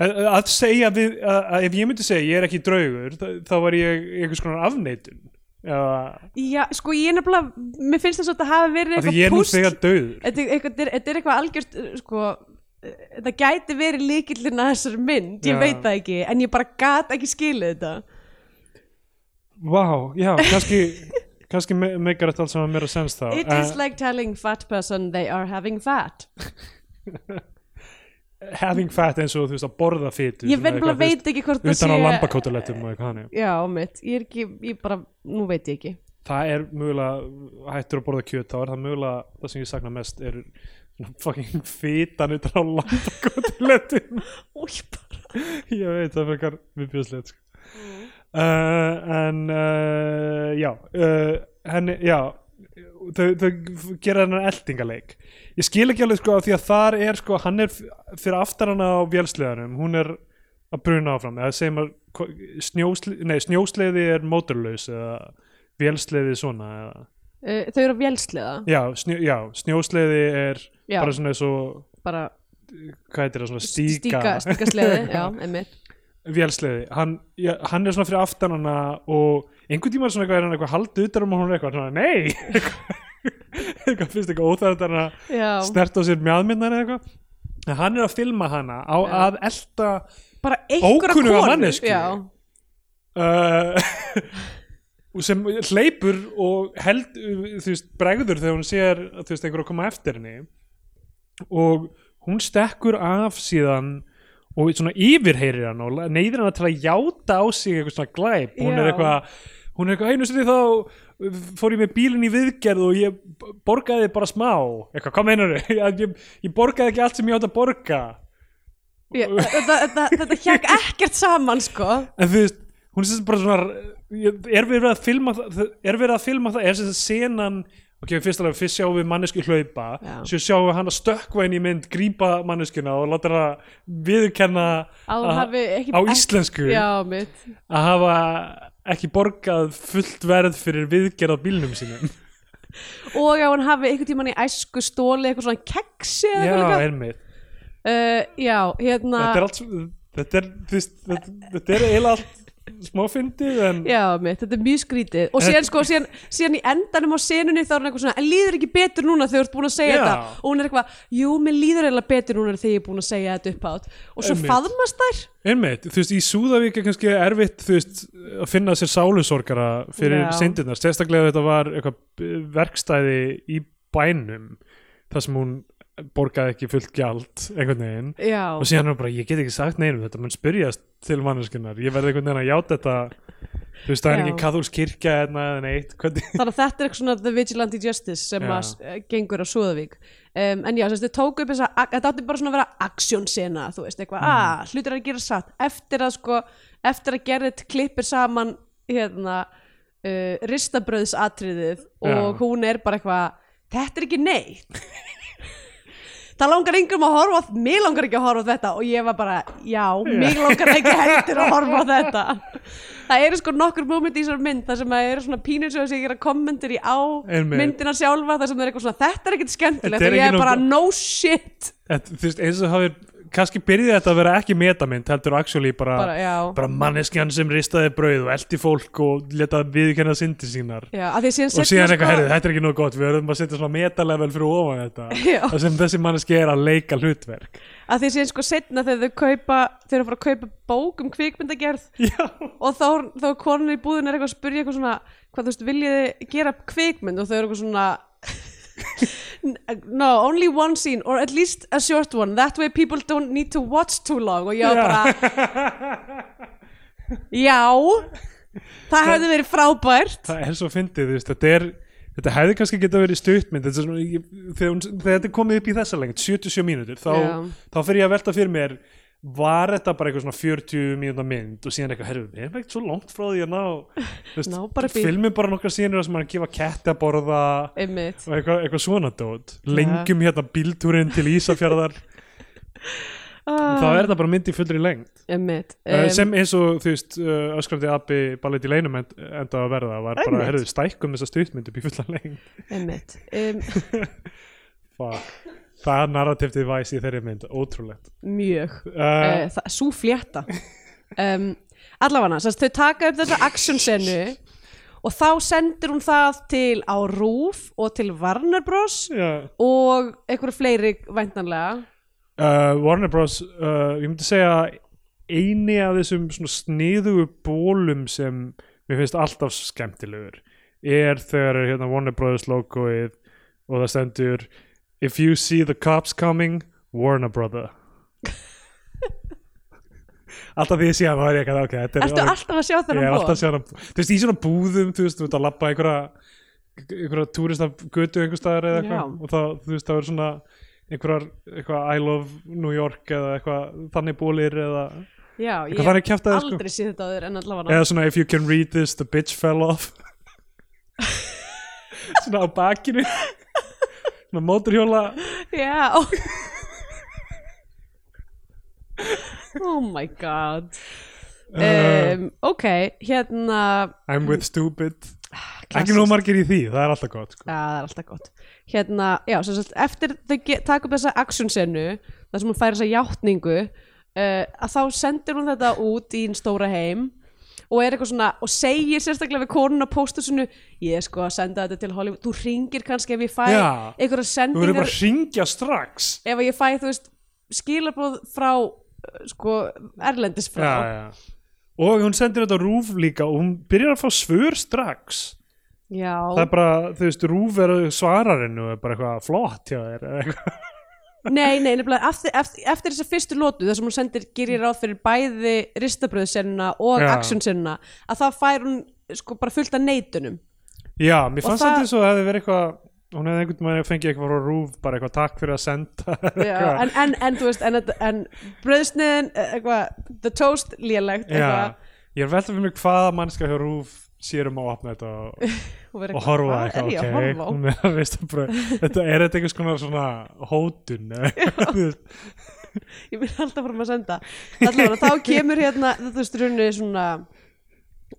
að að segja við, að, að ef ég myndi segja ég er ekki draugur þá, þá var ég einhvers konar afneitun eða Já, sko ég nefnilega, mér finnst þess að þetta hafi verið eitthvað er döður Þetta er eitthvað- er- er algjört, uh, sko, uh, þetta gæti verið líkillin að þessari mynd, ég Já. veit það ekki, en ég bara gat ekki skilið þetta. Vá, já, kannski kannski me- meikar þetta allt saman meira sens þá It is like telling fat person they are having fat. having fat eins og þú veist að borða fytu Ég nefnilega veit ekki hvort það sé... utan á lambakótulettum og eitthvað hannig Já, mitt, ég er ekki, ég bara, nú veit ég ekki. það er mögulega hættur að borða kjöt þá er það mögulega það sem ég sakna mest er fucking fytan utan á bara. ég veit það fyrir viðbjöðslegt sko. uh, en uh, já uh, henni, já þau, þau gera þennan eldingaleik ég skil ekki alveg sko því að þar er sko, hann er fyrir aftar hana á vélsleðanum, hún er að bruna áfram, eða maður hva- snjósle, nei, snjósleiði er mótorlaus eða vélsleiði svona eða, þau eru að vélsliða, já, snjó, já, snjósleiði er Já. bara svona eins og bara hvað heitir það, svona stíka stíka, sleði, já, einmitt. vélsleiði hann, já, hann er svona fyrir aftan hana og einhvern tíma er svona eitthvað, er hann eitthvað haldið utan um hún eitthvað, svona, nei eitthvað finnst eitthvað óþægt hann að Já, snert á sér mjadmyndan eða eitthvað en hann er að filma hana á Já. að elta bara einhverja. Já, uh, sem hleypur og held, þú veist, bregður þegar hún sér, þú veist, einhver að koma eftir henni og hún stekkur af síðan og svona yfirheyrir hann og neyðir hann til að játa á sig eitthvað svona glæp. Hún er Já. eitthvað hún er eitthvað einu sinni þá fór ég með bílinn í viðgerð og ég borgaði bara smá. Eitthvað, hvað meinar ég, ég, ég borgaði ekki allt sem ég átt að borga. Já, þetta, þetta, þetta hjekk ekkert saman sko. En þú veist, hún er bara svona er verið að filma það er verið að filma það, er sem sagt senan ok, fyrst alveg, fyrst sjáum við mannesku hlaupa Já. svo sjáum við hann að stökkva inn í mynd grípa manneskuna og láta hafi ekki á íslensku. Já, að hafa ekki borgað fullt verð fyrir viðgerð á bílnum sínum. Og að hún hafi einhvern tímann í æsku stóli eitthvað svona keksi eða já, einmitt. Uh, Já, hérna þetta er allt þetta er, þetta, þetta er eiginlega allt smá fyndið en Já, mitt, þetta er mjög skrítið og síðan, sko, síðan, síðan í endanum á senunni þá er hann eitthvað svona, en líður ekki betur núna þegar þú ert búin að segja Já. þetta og hún er eitthvað, jú, mér líður eiginlega betur núna þegar ég er búin að segja þetta upp átt og svo Einmitt. faðmast þær einmitt, þú veist, í Súðavík er kannski erfitt, þú veist, að finna sér sálusorgara fyrir Já. syndirnar sérstaklega þetta var eitthvað verkstæði í bænum þar sem hún borgaði ekki fullt gjald einhvern veginn. Já, og síðan er bara, ég get ekki sagt neinum þetta mun spyrjast til manneskunar ég verði einhvern veginn að játa þetta. Þú veist, það er Já. ekki kathólsk kirkja eða neitt, hvernig þannig að þetta er eitthvað svona the vigilante justice sem Já. að uh, gengur á Súðavík. Um, en já, þess að þau tóku upp þessa þetta átti bara svona að vera aksjónsena þú veist, eitthvað, að hlutir að gera satt. Eftir að sko, eftir að Gerrit klippir saman hérna uh, ristabröðsatriðið og Já. hún er bara eitthvað þetta er ekki neitt það langar yngum að horfa mig langar ekki að horfa þetta. Og ég var bara, já, mig langar ekki heldur að horfa þetta. Það eru sko nokkur moment í þessar mynd þar sem að eru svona pínur sem að gera kommentir í á myndina sjálfa þar sem það er eitthvað svona, þetta er ekkert skemmtilegt. Er og ég er bara, no shit. Þú veist, eins og hafi kannski byrjaði þetta að vera ekki metamynd heldur actually bara, bara, bara manneskjan sem ristaði brauð og eldi fólk og leta viðkenna syndir sínar. Já, og síðan eitthvað, sko- herrið, þetta er ekki nóg gott við verðum að setja svona metalevel fyrir ofan þetta. Það sem þessi manneski er að leika hlutverk. Að því síðan sko setna þegar þau kaupa þeir eru að fara að kaupa bók um kvikmyndagerð já, og þá, þá konun í búðin er eitthvað að spyrja eitthvað svona hvað þú veist, viljið þið gera kvikmynd? Og þau eru eitthvað svona no, only one scene or at least a short one, that way people don't need to watch too long og ég var bara já. Það hefði verið frábært. Það er svo fyndið, þetta er þetta hefði kannski geta verið stuttmynd þegar, þegar þetta er komið upp í þessa lengt 77 mínútur, þá, þá fyrir ég að velta fyrir mér var þetta bara eitthvað svona 40 mínúta mynd og síðan eitthvað, herru, við erum ekkert svo langt frá því að ná, þú veist, Ná bara nokkra sínur sem að gefa ketti að borða einmitt. og eitthvað, eitthvað svona dót. Lengjum hérna bíltúrin til Ísafjarðar. Ah. þá er þetta bara mynd í fullri lengt um, um, sem eins og þú veist uh, öskrandi Abbi ballet í leinum end, enda að verða var bara, herruðu, stækkum þessa stuttmynd upp í fulla lengt um, Fuck. Það er narrative device í þeirri mynd, ótrúlegt. Mjög. Uh, uh, það, svo flétta. Um, allavega, þau taka upp þessa action senu og þá sendir hún það til á Rúf og til Warner Bros. Já, og einhverju fleiri væntanlega. Uh, Warner Bros. ég myndi segja eini af þessum sniðugu bólum sem mér finnst alltaf skemmtilegur er þegar hérna Warner Bros. logoið og það stendur If you see the cops coming Warner Brother. Alltaf því ég sé hann þá er ég ekki ok, þetta er Ertu alltaf að sjá Ég er þennan alltaf að bóð? sjá hann Þú veist, í svona búðum, þú veist, þú veist að labba einhverja einhverja túrista götu einhver staðar eða eitthvað. Og það, þú veist, það er svona einhverjar, eitthvað I love New York eða eitthvað þannig bólir eða Já, ég eitthvað hef sko. aldrei séð þetta áður en allavega. Eða svona if you can read this, the bitch fell off. Svona á bakinu svona móturhjóla Já. Oh my god. Uh, um, Ok, hérna I'm with stupid. Ekki klassískt. nú margir í því, það er alltaf gott sko. Já, það er alltaf gott. Hérna, já, sagt, eftir þau taka upp þessa action senu þar sem hún fær þessa játningu uh, að þá sendir hún þetta út í hinn stóra heim og er eitthvað svona, og segir sérstaklega við konun á póstusinu, ég er sko að senda þetta til Hollywood, þú ringir kannski ef ég fæ Já. einhverja þú verður sendingar bara að ringja strax ef ég fæ, þú veist, skilabóð frá, uh, sko, erlendis frá já, já. og hún sendir þetta á rúf líka og hún byrjar að fá svör strax Já. það er bara, þú veist, rúf er svararinn og er bara eitthvað flott hjá þér eða eitthvað. Nei, nei, nefnilega eftir, eftir, eftir þessa fyrstu lótu þar sem hún sendir gerir ráð fyrir bæði ristabröðsennuna og Já. actionsennuna að þá fær hún sko bara fullt af neitunum. Já, mér fannst það- þetta eins og það hefði verið eitthvað hún hefði einhvern veginn fengið eitthvað frá rúf bara eitthvað takk fyrir að senda. Já, en, en, en þú veist en, en bröðsniðin, eitthvað the toast lélegt eitthvað ég er veltað fyrir mig hvaða mannska hjá rúf sér um að opna þetta og, og, horfa "Hvað eitthvað ég að ok, horfa á?" hún að veist að bara, þetta er þetta einhvers konar svona hótun ég vil alltaf fara að senda. Allavega þá kemur hérna þetta veist runni svona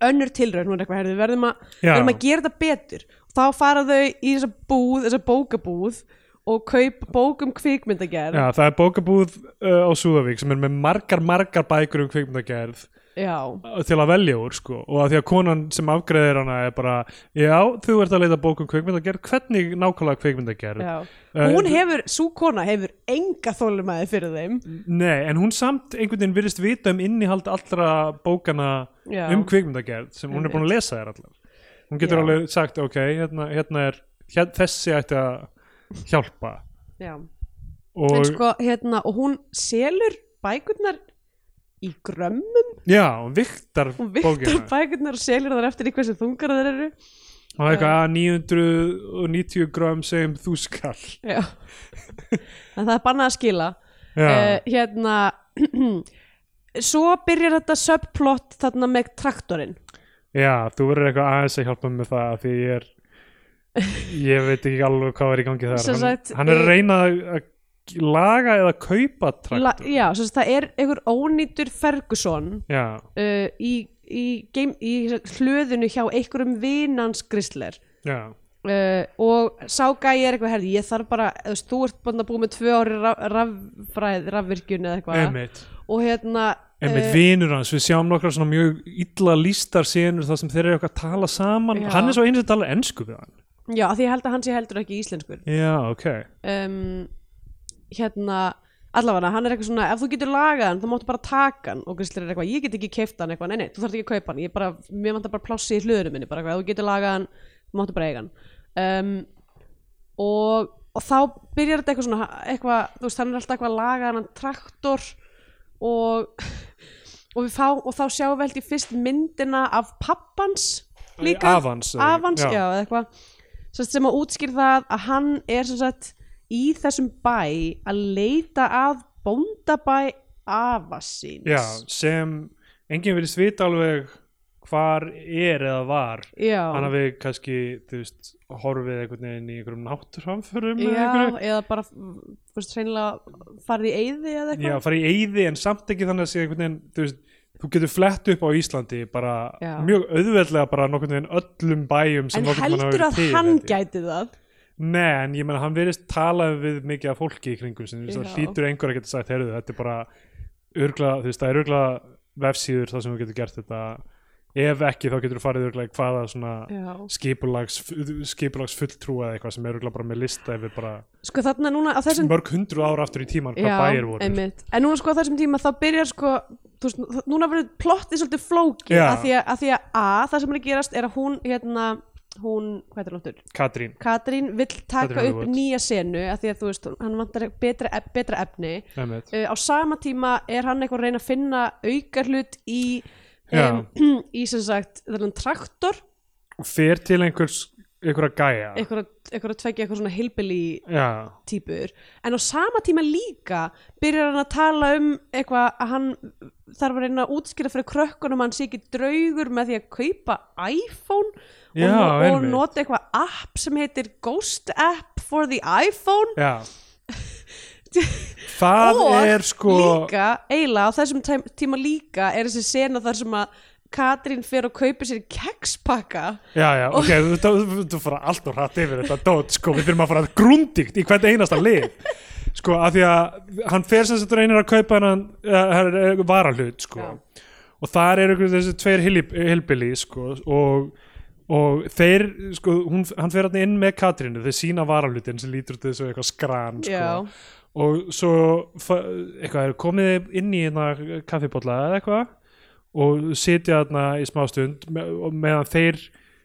önnur tilraun, er við verðum að, verðum að gera þetta betur. Og þá fara þau í þessa búð, þessa bókabúð og kaup bókum kvikmyndagerð. Já, það er bókabúð uh, á Súðavík sem er með margar, margar bækur um kvikmyndagerð já, til að velja úr sko. Og að því að konan sem afgreðir hana er bara já, þú ert að leita bókum kveikmyndagerð hvernig nákvæmlega kveikmyndagerð já. Eh, hún hefur, sú kona hefur enga þólumæði fyrir þeim. Nei, en hún samt einhvern veginn virðist vita um innihald allra bókana Já. um kveikmyndagerð sem hún er búin að lesa þær allar. Hún getur alveg sagt, ok, hérna, hérna er hér, þessi ætti að hjálpa. Já. og sko, hérna, og hún selur bækurnar í grömmum? Já, hún viktar hún viktar bækurnar og selur þar eftir í hversu þungar þeir eru. Og eitthvað að 990 gram sem þú skall. Já. en það er bannað að skila. Uh, hérna svo byrjar þetta subplot þarna með traktorinn. Já, þú verður eitthvað aðeins að hjálpa með það því ég er ég veit ekki alveg hvað er í gangi þar. Sem hann, hann er að eh, reyna að að laga eða kaupa La, traktor? já, svo það er einhver ónýtur Ferguson uh, í, í, game, í hlöðinu hjá einhverjum vinans grisler já, uh, og sá gæi er eitthvað herði, ég þarf bara, þú ert búin að búið með tvö ári rafvirkjun eða eitthvað. Og hérna einmitt eh, vinur hans, við sjáum nokkra svona mjög illa lístar senur þar sem þeir eru eitthvað að tala saman. Já. hann er svo eins og tala ensku við hann. Já, því ég held að hann sé heldur ekki íslenskur. Já, ok. Um, hérna allavega, hann er eitthvað svona, ef þú getur lagað hann þá máttu bara taka hann. Og Grisler er eitthvað ég get ekki keift hann eitthvað, nei, nei, þú þarf ekki að kaupa hann. Ég bara, mér vantar bara plássi í hlöðinu minni bara eitthvað, ef þú getur lagað hann, þú máttu bara eiga hann. Um, og, og þá byrjar þetta eitthvað svona eitthvað, þú veist, hann er alltaf eitthvað að laga hann traktor og og, fá, og þá sjáum við held ég fyrst myndina af pappans líka. Avans, eða- Avans, já, eða eitthvað. Sem að útskýr það að hann er sem sagt í þessum bæ að leita að bóndabæ afasins Já, sem enginn virðist vita alveg hvar er eða var. Já, hann hafi kannski, þú veist horfið einhvern veginn í einhverjum náttúrframförum eða já bara farið í eyði eða já, eitthvað fara í eyði en samt ekki þannig að sé einhvern veginn, þú veist þú getur flett upp á Íslandi bara Já. mjög auðveldlega bara nokkurn veginn öllum bæjum en heldur að hann gæti það Nei, en ég meina hann verðist tala við mikið af fólki í kringum sem hlýtur einhver að geta sagt, heyrðu, þetta er bara örgla, þú veist, það er örgla vefsíður þar sem þú getur gert þetta. Ef ekki þá getur þú farið örgla í hvaða svona skipulags, skipulags fulltrúa eða eitthvað sem er örgla bara með lista yfir bara sko núna þessum mörg hundru ára aftur í tíman hvað bæir voru. einmitt. en núna sko þessum tíma þá byrjar sko þú veist, núna verður plottið svolítið flókið að því að, að því að A, það sem er að gerast er að hún hérna, hún, hvað er það Katrín, Katrín vill taka Katrín upp nýja senu að því að þú veist, hann vantar betra, ef- betra efni. Uh, á sama tíma er hann eitthvað að reyna að finna auka hlut í um, í sem sagt þennan traktor. Og fer til einhvers einhverja gæja. Að tvekja eitthvað svona hillbilly Já, típur. En á sama tíma líka byrjar hann að tala um eitthvað að hann þarf að reyna að útskýra fyrir krökkunum hann sé ekki draugur með því að kaupa iPhone Já, og, og nota eitthvað app sem heitir Ghost App for the iPhone. Já. Það og er sko líka, eiginlega á þessum tíma líka er þessi sena þar sem að Katrín fer og kaupir sér kekspakka Já, já, ok, þú, þú fara allt og hratt yfir þetta dót, sko, við þurfum að fara grundigt í hvern einasta lið. Sko, af því að hann fer sem þetta reynir að kaupa hennan uh, varahlut, sko. Já. og þar eru þessi tveir hilbili, sko, og og þeir, sko, hún, hann fer hann inn með Katrínu, þeir sína varahlutin sem lítur til þessu eitthvað skran, sko. Og svo eitthvað komið inn í hérna kaffibólla eða eitthvað og sitja þarna í smá stund meðan þeir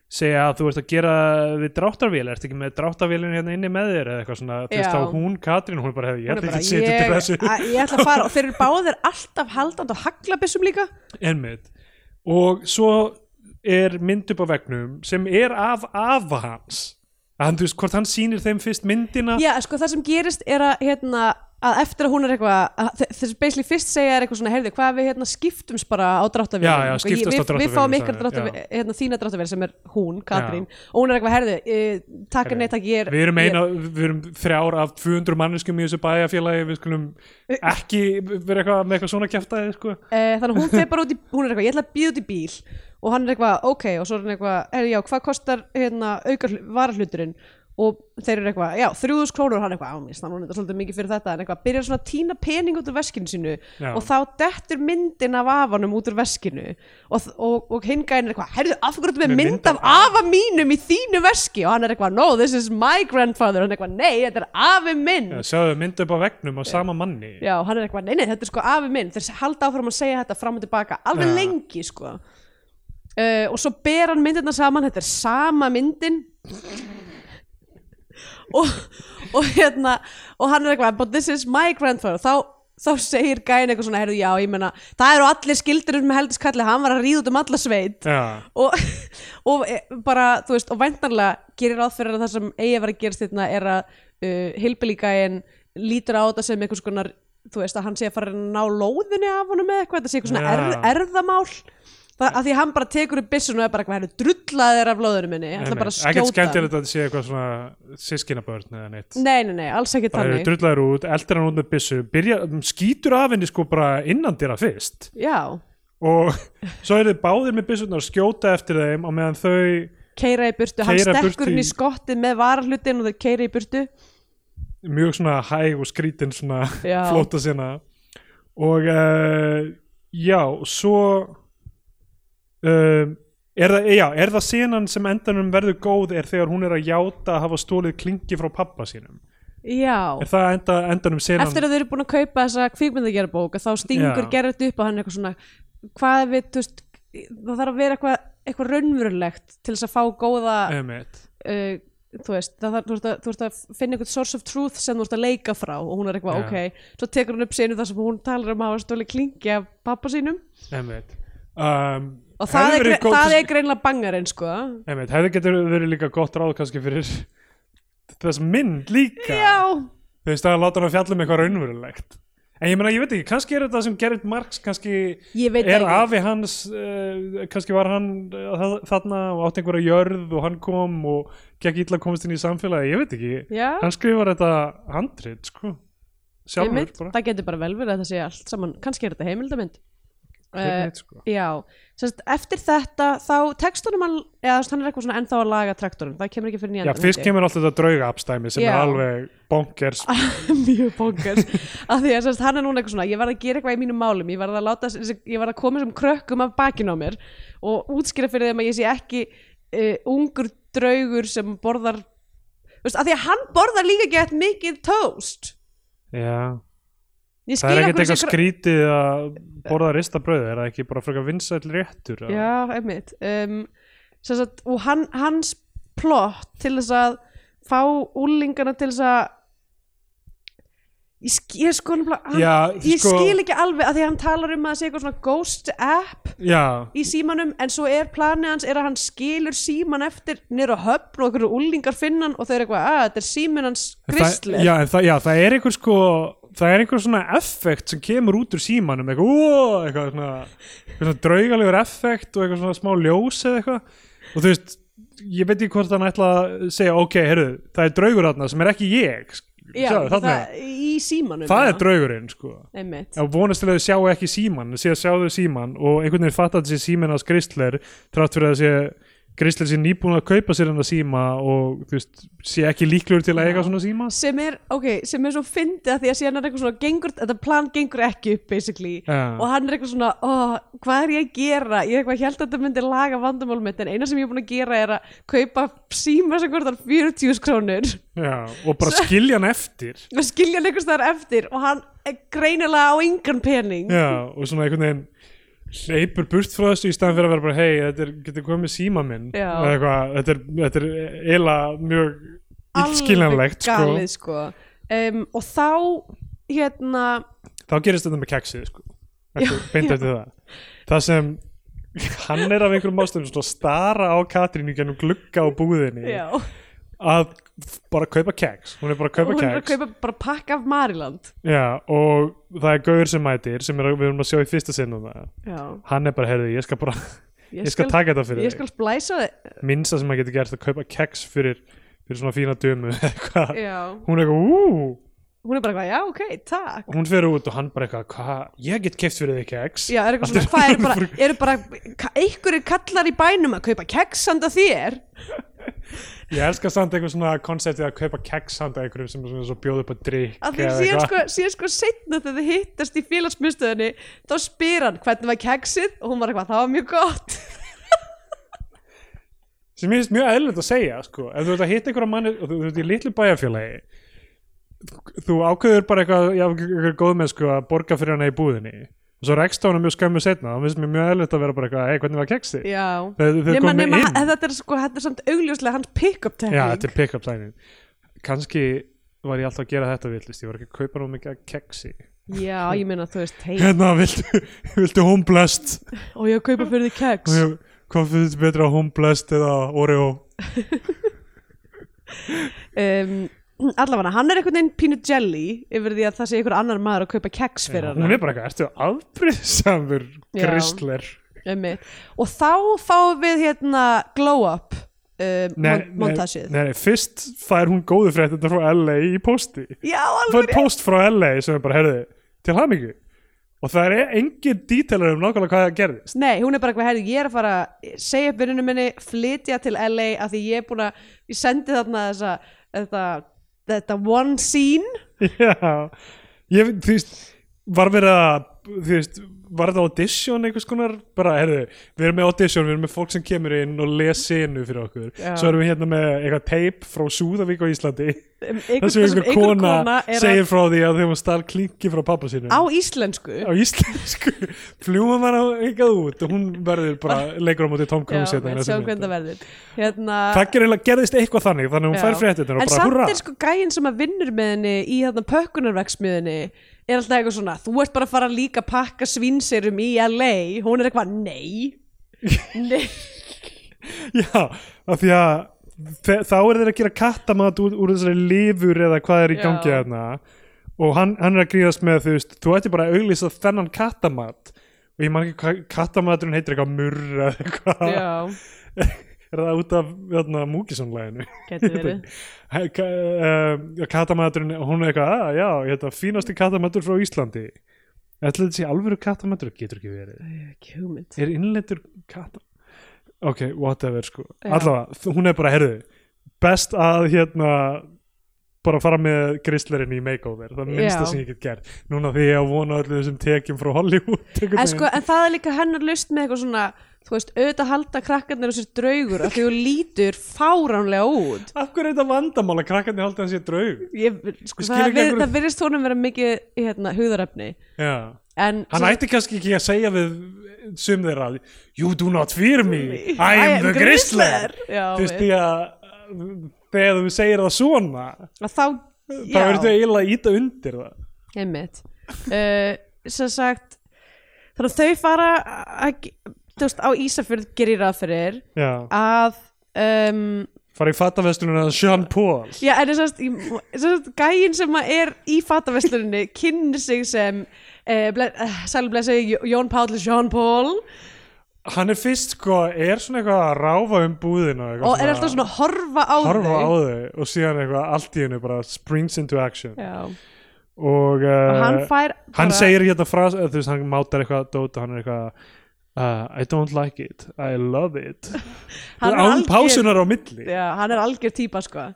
segja að þú ert að gera við dráttarvél, ert ekki með dráttarvélinu hérna inni með þér eða eitthvað svona, þú veist þá hún Katrín, hún er bara, ég ætla ekki að setja til þessu. ég, ætla að fara og þeir eru báðir alltaf haldand og haglabissum líka. Ennmitt og svo er mynd upp á vegnum sem er af afa hans. Að hann, þú veist, hvort hann sýnir þeim fyrst myndina? Já, sko það sem gerist er að hérna, að eftir að hún er eitthvað að þe- þessi basically fyrst segja er eitthvað svona heyrði, hvað við hérna skiptumst bara á Já, já, á við, við dráttarvélum, fáum ykkar dráttarvél, já. hérna, þína dráttarvél sem er hún, Katrín. Og hún er eitthvað, heyrði, e, takk Heyrðu, nei, takk ég er við erum, ég- eina, við erum þrjár af 200 manneskum í þessu bæjarfélagi við skulum ekki vera eitthvað með eitthvað svona kjæftæði sko. Eh, þannig að hún fer bara út í, hún er eitthvað, ég ætla að býða út í bíl og hann er eitthvað, ok, og svo er hann eitthvað er, já, hvað kostar hérna auka varahluturinn? Og þeir eru eitthvað, já, þrjúðus krónur. Hann eitthvað, ámist, hann er svolítið mikið fyrir þetta. En eitthvað, byrjar svona að tína pening út úr veskinu sínu Já. og þá dettur myndin af afanum út úr veskinu. Og, og, og hinn gæinn er eitthvað, herðu, af hverju ertu með Með mynd, mynd af af afa? mínum í þínu veski? Og hann er eitthvað, no, this is my grandfather. Hann er eitthvað, nei, þetta er afi minn. Já, sjáðu mynd upp á vegnum á sama manni. Já, hann er eitthvað, nei, nei, þetta er sko afi minn. Þeir halda áfram að segja þetta fram og tilbaka alveg Já. lengi, sko uh, og svo ber hann myndirna saman þetta er sama myndin. Og, og hérna og hann er eitthvað, but this is my grandfather. Þá, þá segir gæin eitthvað svona, heyrðu, já, ég meina það eru allir skildir með heldiskalli, hann var að ríða út um alla sveit. Já, og, og e, bara, þú veist, og væntanlega gerir að það sem eigi að vera að gerast þetta er að uh, hilbilíkæin lítur á þetta sem einhvers konar þú veist, að hann sé að fara að ná lóðinni af honum eða eitthvað, þetta sé eitthvað svona Já. erð, erðamál það, að því hann bara tekur upp byssun og er bara hérna, drullaðir af lóðinu minni. Ég ætla bara að ekkert skjóta skemmtilegt að þetta sé eitthvað svona sískinabörn eða neitt. Nei, nei, nei, alls ekki Það eru þannig drullaður út, eldir hann út með byssu byrja, skýtur af henni sko bara innan dýra fyrst. Já, og svo eru þið báðir með byssunar að skjóta eftir þeim og meðan þau keira í burtu, hann stekkur inn í skottið með varahlutin og þau keira í burtu. Mjög svona hæg og skrítin svona flóta sinna og uh, já, svo um, er, það, já, er það senan sem endanum verður góð er þegar hún er að játa að hafa stólið klingi frá pappa sínum já, er það enda, endanum senan eftir að þau eru búin að kaupa þessa kvikmyndagjara bók þá stingur. Gerrit upp og hann eitthvað svona hvað við, þú veist það þarf að vera eitthvað, eitthvað raunverulegt til þess að fá góða uh, þú veist, það, þú, veist að, þú veist að finna eitthvað source of truth sem þú veist að leika frá og hún er eitthvað, Já. ok svo tekur hún upp senu þar sem hún talar um að hafa stóli klingi af pappa sínum. Um, og það er, gre- það er greinlega bangarinn sko. Einmitt, hefði getur verið líka gott ráð kannski fyrir þess mynd líka. Já, þú veist að láta hann að fjalla um eitthvað raunverulegt. En ég meina, ég veit ekki, kannski er þetta sem Gerrit Marx kannski er ekki. afi hans uh, kannski var hann uh, þarna og átti einhverja jörð og hann kom og gekk illa að komast inn í samfélagi ég veit ekki, já, hann skrifar þetta handrit sko, sjálfur einmitt, það getur bara vel verið að það sé allt saman kannski er þetta heimildamind Hver Eh, sko. Já, semst, eftir þetta þá tekstunum hann, eða hann er eitthvað svona ennþá að laga traktorinn, það kemur ekki fyrir Já, nýjan fyrst kemur alltaf þetta drauga abstæmi sem Já. er alveg bonkers. Mjög bókars af því að hann er núna eitthvað svona, ég var að gera eitthvað í mínum málum ég var að, láta, ég var að koma sem krökkum af bakinn á mér og útskýra fyrir þeim að ég sé ekki uh, ungur draugur sem borðar af því að hann borðar líka gett mikið toast. Já, það er ekkert eitthvað skrítið að borða rista brauð, er það ekki bara frekar vinsæll réttur? eða? Já, einmitt um, sagt, og hann, hans plott til þess að fá úlingana til þess að ég, ég sko hann, Já, ég sko- skil ekki alveg að því að hann talar um að það sé eitthvað svona ghost app Já, í símanum en svo er planið hans er að hann skilur síman eftir nýr á höfn og einhverju úlingar finna hann og þau eru eitthvað að þetta er símin hans það, grislir já, það, já, það er einhver sko það er einhver svona effekt sem kemur út úr símanum eitthvað, ó, eitthvað svona, svona draugalegur effekt og eitthvað svona smá ljós eða eitthvað. Og þú veist, ég veit ekki hvort hann ætla að segja, ok, heyrðu, það er draugur þarna sem er ekki ég. Já, Sjáðu, þarna. það, í símanum það já. er draugurinn, sko. Einmitt. Já, vonast til að þau sjá ekki síman að sjá þau síman og einhvern veginn fatta að þessi síman að Grisler trátt fyrir að sé Grisler sé nýbúin að kaupa sér hennar síma og þú veist, sé ekki líklegur til að eiga svona síma. Sem er, ok, sem er svo fyndið að því að síðan er eitthvað svona gengur, þetta plan gengur ekki upp basically. Já. og hann er eitthvað svona, ó, hvað er ég að gera? Ég er eitthvað held að þetta myndi laga vandamál mitt en eina sem ég er búin að gera er að kaupa síma sem kostar 40 krónur. Já, og bara skilja hann eftir. Skilja hann einhvers þar eftir og hann greinilega á engan pening. Já, og svona einhvern veginn hleypur burt frá þessu í staðan fyrir að vera bara hei, þetta er, getur komið síma minn. Eða eitthvað, þetta er, þetta er eiginlega mjög illskiljanlegt sko. galið sko um, og þá hérna þá gerist þetta með keksið sko. eftir, Já, beint já. það það sem hann er af einhverjum ástöðum að stara á Katrínu gennum glugga á búðinni já, að bara kaupa keks hún er bara að kaupa hún er að kaupa bara pakka af Mariland. Já, og það er Gaur sem mætir sem er, við erum að sjá í fyrsta já, hann er bara, heyrðu, ég skal bara ég, ég skal taka þetta fyrir ég skal splæsa þig. Minnsta sem maður getur gert að kaupa keks fyrir, fyrir svona fína dömu hún er eitthvað, ú! Hún er bara eitthvað, já ok, takk. Hún fer út og hann bara eitthvað, hvað, ég get keft fyrir þig keks Já, er eitthvað svona, hvað eru bara, eru bara einhverjir kallar í bænum að kaupa keks handa þér ég elska samt einhver svona konceptið að kaupa keks handa einhverjum sem er svona svo bjóð upp að drikk að því síðan sko, síðan sko setna þegar þið hittast í félagsmyndstöðinni þá spyr hann hvernig var keksið? Og hún var eitthvað, það var mjög gott. Sem ég finnst mjög eðlilegt að segja sko. ef þú ert að hitta einhverja manni og þú ert í litlu bæjarfélagi þú ákveður bara eitthvað, já, eitthvað góð með sko að borga fyrir hana í búðinni og svo rekst á hana mjög skömmu setna þá finnst mér mjög eðlilegt að vera bara eitthvað, hei, hvernig var keksi já, þau, þau nema, nema þetta er sko, þetta er samt augljóslega hans pick-up já, tekník þetta er pick-up sænin kannski var ég alltaf að gera þetta villist, ég var ekki að kaupa nú mikið keksi já, ég meina þú veist, hei hérna, viltu, viltu home blessed og ég kaupa fyrir því keks ég- hvað finnst þið betra home blessed eða Oreo? Um, allavega, hann er einhvern veginn pínu jelly yfir því að það sé einhver annar maður að kaupa keks fyrir hún er bara eitthvað, ertu grisler? Einmitt. og þá fáum við hérna glow up uh, montasið. nei, nei, fyrst fær hún góðu fréttina frá LA í posti já, alveg rétt. post frá LA sem er bara, herði, til hamingju. Og það er engin dítelar um nákvæmlega hvað það gerðist. Nei, hún er bara eitthvað, herri, ég er að fara segja upp vinnunum minni, flytja til LA af því ég er búin að, ég sendi þarna þessa, þetta, þetta one scene. Já, ég, þú veist var verið að, þú veist var þetta audition einhvers konar? Bara, herðu, við erum með audition, við erum með fólk sem kemur inn og les senu fyrir okkur. Já. svo erum við hérna með eitthvað tape frá Súðavík á Íslandi. Þar sem einhver kona, er segir að, frá því að þeim var stál klinki frá pappa sínum. Á íslensku? Á íslensku. Fljúum hann á eitthvað út og hún verður bara leikur á móti Tom Cruise hérna það hérna, það gerðist eitthvað þannig þannig að hún Já. fær fréttina og en bara samt er sko gæinn sem að vinnur með henni í þarna pökkunarvegsmiðinni er alltaf eitthvað svona, þú ert bara að fara líka að pakka svinserum í LA hún er eitthvað, nei. Nei, já, af því að þá er þeir að gera kattamat úr, úr þessari lifur eða hvað er í gangi hérna. Og hann, hann er að gríðast með þú veist, þú ætti bara að auglýsa þennan kattamat. Og ég man ekki hvað kattamaturinn heitir eitthvað murr eða eitthvað. Já, er það út af hérna, múkisónlæginu uh, kattamaturinn hún er eitthvað, að já, þetta fínasti kattamatur frá Íslandi. Ætla þetta sé alvöru kattamatur, getur ekki verið. Er innlendur katt ok, whatever sko. Já. allavega, hún er bara, herðu best að hérna bara fara með grislerinn í makeover það er minnsta Já. sem ég get gert. Núna því ég á vona öllu þessum tekjum frá Hollywood en, sko, en það er líka hennar lust með eitthvað svona þú veist, auðvitað halda krakkarnir sér draugur af því þú lítur fáránlega út. Af hverju er þetta vandamál að krakkarnir halda ég draug? Ég, sko, Ég skil það, ekki við, hverju- það virðist honum vera mikið hérna, hugðarefni. Já. En Hann ætti kannski ekki að segja við sum þeirra You do not fear me. I am the Grisler Já, Þú veist því að þegar þú segir það svona að þá, þá ertu eiginlega að íta undir það. Einmitt. Uh, sem sagt þannig að þau fara að, þú veist, á Ísafjörð gerir ráð fyrir Já, að um, fara í fattavestununa Sean Paul. Já, en þess að gæinn sem að er í fataversluninni kynni sig sem uh, ble, uh, sælblessi Jón Páll Jean Paul. Hann er fyrst sko, er svona eitthvað að ráfa um búðina eitthvað og er alltaf svona að horfa á horfa á þau þau og síðan eitthvað allt í hennu bara springs into action. Já. og, uh, og hann fær hann segir hérna frá þú veist, hann mátar eitthvað dót og hann er eitthvað uh, I don't like it, I love it. Hann er án pásunar á milli. Já, hann er algjör típa sko.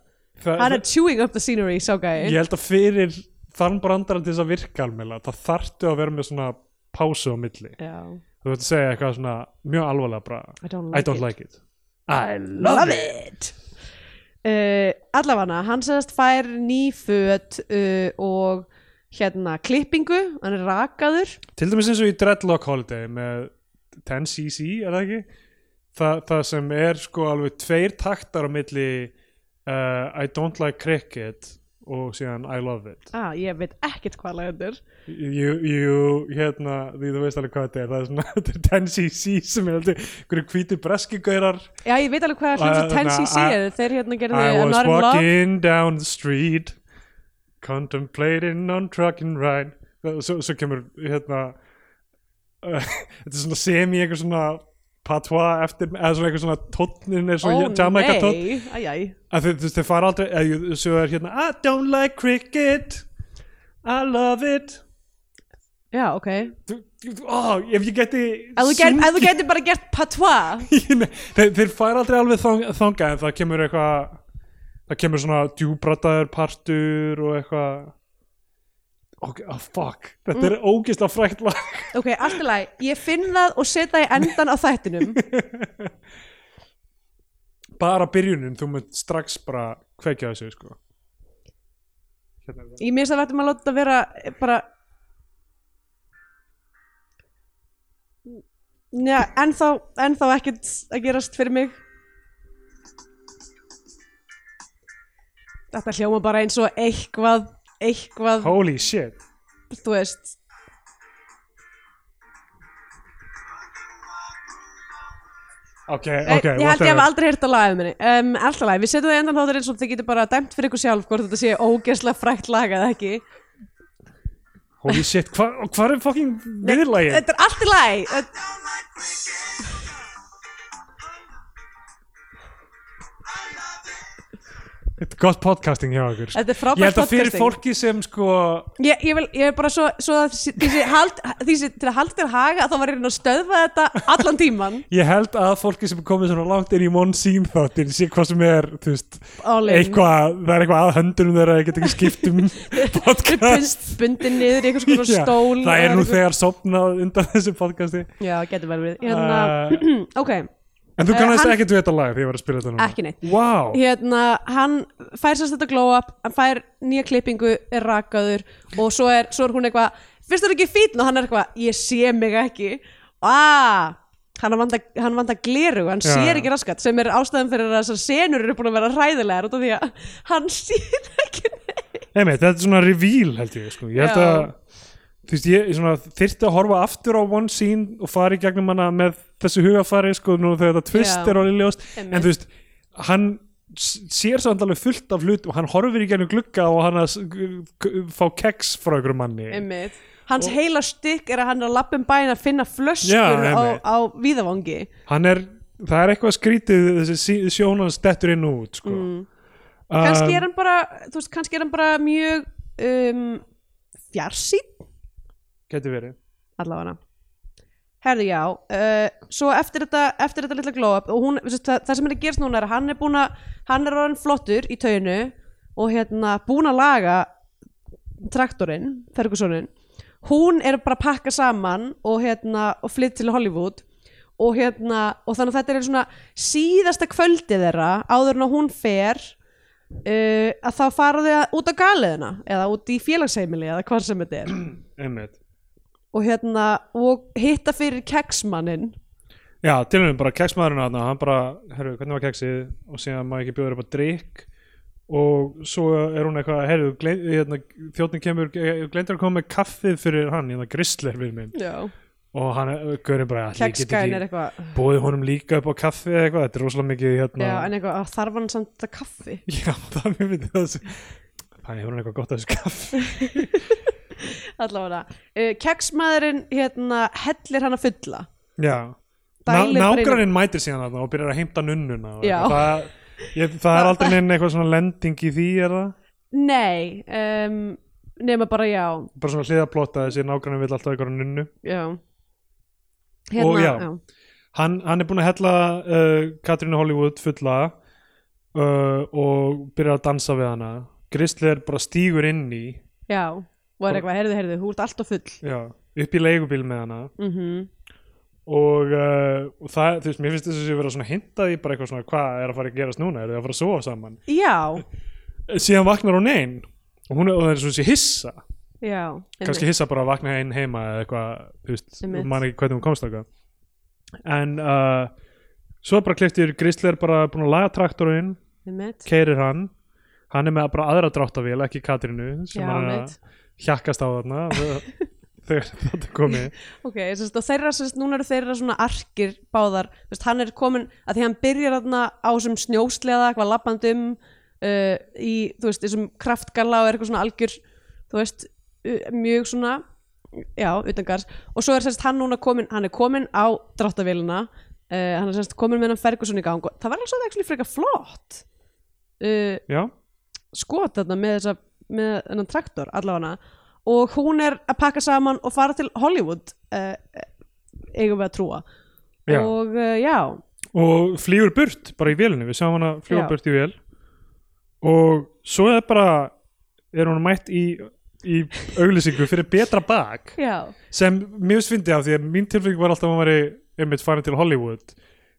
Þa, hann er chewing up the scenery, sá gæi ég held að fyrir þann brandarann til þess að virka almennilega það þarftu að vera með svona pásu á milli. Já. þú veit að segja eitthvað svona mjög alvarlega bara I don't I like don't it. like it. I love it. uh, allavega hann segast fær ný föt uh, og hérna klippingu, hann er rakaður. Til dæmis eins og í Dreadlock Holiday með 10cc, er það ekki? Þa, það sem er sko alveg tveir taktar á milli uh, I don't like cricket og síðan I love it. Ah, ég veit ekkert hvað lag þetta er. Jú, hérna, því þú veist alveg hvað þetta er. Það er svona, þetta er 10cc sem er alltaf einhverju hvíti breskigaurar já, ég veit alveg hvað Uh, na, 10cc I- er þeir hérna gerðu I was walking down the street contemplating on trucking ride. Svo, svo kemur hérna uh, þetta er svona semi eitthvað svona patois eftir, eða svona eitthvað svona tónnin er svona Jamaica tónn. nei, æjæ að þú veist, þau fara aldrei eða, jú, svo er hérna I don't like cricket. I love it. Já, ok. Þú- þú- ó, ef ég geti ef þú get- ef þú getur bara gert patois. Þeir, fara aldrei alveg þang, þangað en það kemur eitthvað það kemur svona djúbrataður partur og eitthvað ok, oh fuck. Þetta er ógislega frækt lag. Ok, allt í lagi, ég finn það og setja í endan á þættinum. Bara byrjunin, þú mynd strax bara kveikja þessu sko. Hérna er það. Ég minnst að verðum að láta þetta vera eh, bara Já, ennþá, ennþá ekkert að gerast fyrir mig. Þetta hljóma bara eins og eitthvað, eitthvað, holy shit. þú veist. Ok, ok, ég held ég hef whatever. aldrei heyrt að lagið minni. Um, Alltaf lagi, við setjum það endan þáttur eins og þið getur bara dæmt fyrir ykkur sjálf hvort þetta sé ógeðslega frækt lag eða ekki. Holy shit, hva, hvað er fucking viðlagið? Þetta er allt í Þetta- er gott podcasting hjá okkur. Þetta er Ég frábært held að fyrir podcasting. fólki sem sko Ég, ég, vil, ég er bara svo, svo að því sé hald, sé, til að halda til haga þá var ég að reyna að stöðva þetta allan tíman Ég held að fólki sem er komið svona langt inn í Monsím þáttin sé hvað sem er þú veist, All in. eitthvað, það er eitthvað að höndunum þeirra ég get ekki skipt um podcast. Bund, bundin niður í eitthvað svona Já, stól Það er nú þegar sopnað undan þessu podcasti. Já, getur vel við hérna, uh, Ok, En þú Eh, kannast hann- ekkert við þetta lag þegar ég var að spila þetta núna Ekki neitt. Vá, hérna hann fær sérst þetta glow up hann fær nýja klippingu, er rakaður og svo er, svo er hún eitthvað finnst þú ekki fítn og hann er eitthvað ég sé mig ekki aaa hann vanda, gleru, hann Já. sér ekki raskat sem er ástæðan fyrir að þessar senur eru búin að vera hræðilegar út af því að hann sér ekki neitt Einmitt, þetta er svona reveal held ég sko. Ég held Já. að þú veist, ég, svona, þyrfti að horfa aftur á one scene og fara í gegnum hana með þessu hugafari sko, nú þegar þetta twist Já. er orðið ljóst en þú veist, hann sér samt alveg fullt af hlut og hann horfir í gegnum glugga og hann að fá keks frá ykkur manni einmitt hans heila stykk er að hann er að lappum bæinn að finna flöskur Já, á, á víðavangi hann er, það er eitthvað skrítið þessi sjónans dettur inn og út sko. mm. um, kannski er hann bara þú veist, kannski er hann bara mjög um, fjarsýn getur verið. Allavega. Herðu já uh, svo eftir þetta, eftir þetta litla glow up og hún, það, það sem að gerast núna er að hann er búin að hann er orðin flottur í taunu og hérna búin að laga traktorinn, Fergusonin hún er bara að pakka saman og hérna, og flytt til Hollywood og hérna, og þannig að þetta er svona síðasta kvöldi þeirra áður en að hún fer uh, að þá fara þau út á galiðina eða út í félagsheimili eða hvað sem þetta er. Einmitt og hérna og hitta fyrir keksmannin Já, til og með bara keksmaðurinn aðna, hann bara, herru, hvernig var keksið? Og síðan má ekki bjóða upp á drikk og svo er hún eitthvað, herru, hérna, þjóttin kemur, gleyndur að koma með kaffið fyrir hann, hérna, gristler fyrir minn. Já. og hann, görinn bara, allir get kekskæðin er eitthvað. bóðið honum líka upp á kaffið eitthvað, þetta er rosalega mikið, hérna, já, en eitthvað, að þarf hann samt þetta kaffi? Já, það er mjög myndið þessu, þannig hefur hann eitthvað gott að þessu kaffi, allavega. Uh, keksmaðurinn hérna hellir hann að fulla. Já, nágranninn mætir síðan þarna og byrjar að heimta nunnuna það, ég, það er aldrei neinn eitthvað svona lending í því, er það? nei, um, nema bara já. Bara svona hliðaplotta þessi nágrann vil alltaf eitthvað nunnu. Já. Og já. já. hann, hann er búin að hella uh, Katrínu Hollywood fulla uh, og byrjar að dansa við hana. Grisler bara stígur inn í. Já, og er eitthvað, heyrðu, heyrðu, þú ert alltaf full. Já, upp í leigubíl með hana. Mhm. Og, uh, og það, þú veist, mér finnst þess að vera svona hintað í bara eitthvað svona hvað er að fara að gerast núna, er það að fara að sofa saman? Já, síðan vaknar hún einn og hún og það er svona þessi hissa. Já kannski hissa bara að vakna einn heima eða eitthvað, þú veist, Einmitt. man ekki hvernig hún komst eitthvað en uh, svo bara kliftir Grisler bara búin að laga traktorinn. Keirir hann. Hann er með bara aðra dráttavél, ekki Katrínu sem já, hann er að hjakkast á þarna þegar þetta komið. Ok, sérst, og þeirra, sérst, núna eru þeirra svona arkir báðar, sérst, hann er komin að því hann byrjar þarna á þessum snjósleða eitthvað lappandum uh, í, þú veist, þessum kraftgalla og er eitthvað svona algjör, þú veist mjög svona, já, utangars og svo er sérst hann núna komin hann er komin á dráttavélina uh, hann er sérst komin með hann Ferguson í gang og það var alveg svo ekki frekar flott uh, já, skot þarna með þessa með þennan traktor allavega. Og hún er að pakka saman og fara til Hollywood uh, eigum við að trúa. Já. og uh, já, og flýgur burt bara í vélunni, við sjáum hana Já. burt í vél. Og svo er bara er hún mætt í, í auglýsingu fyrir betra bak. Já, sem finnst fyndi af því að mín tilfengi var alltaf að hún væri einmitt farin til Hollywood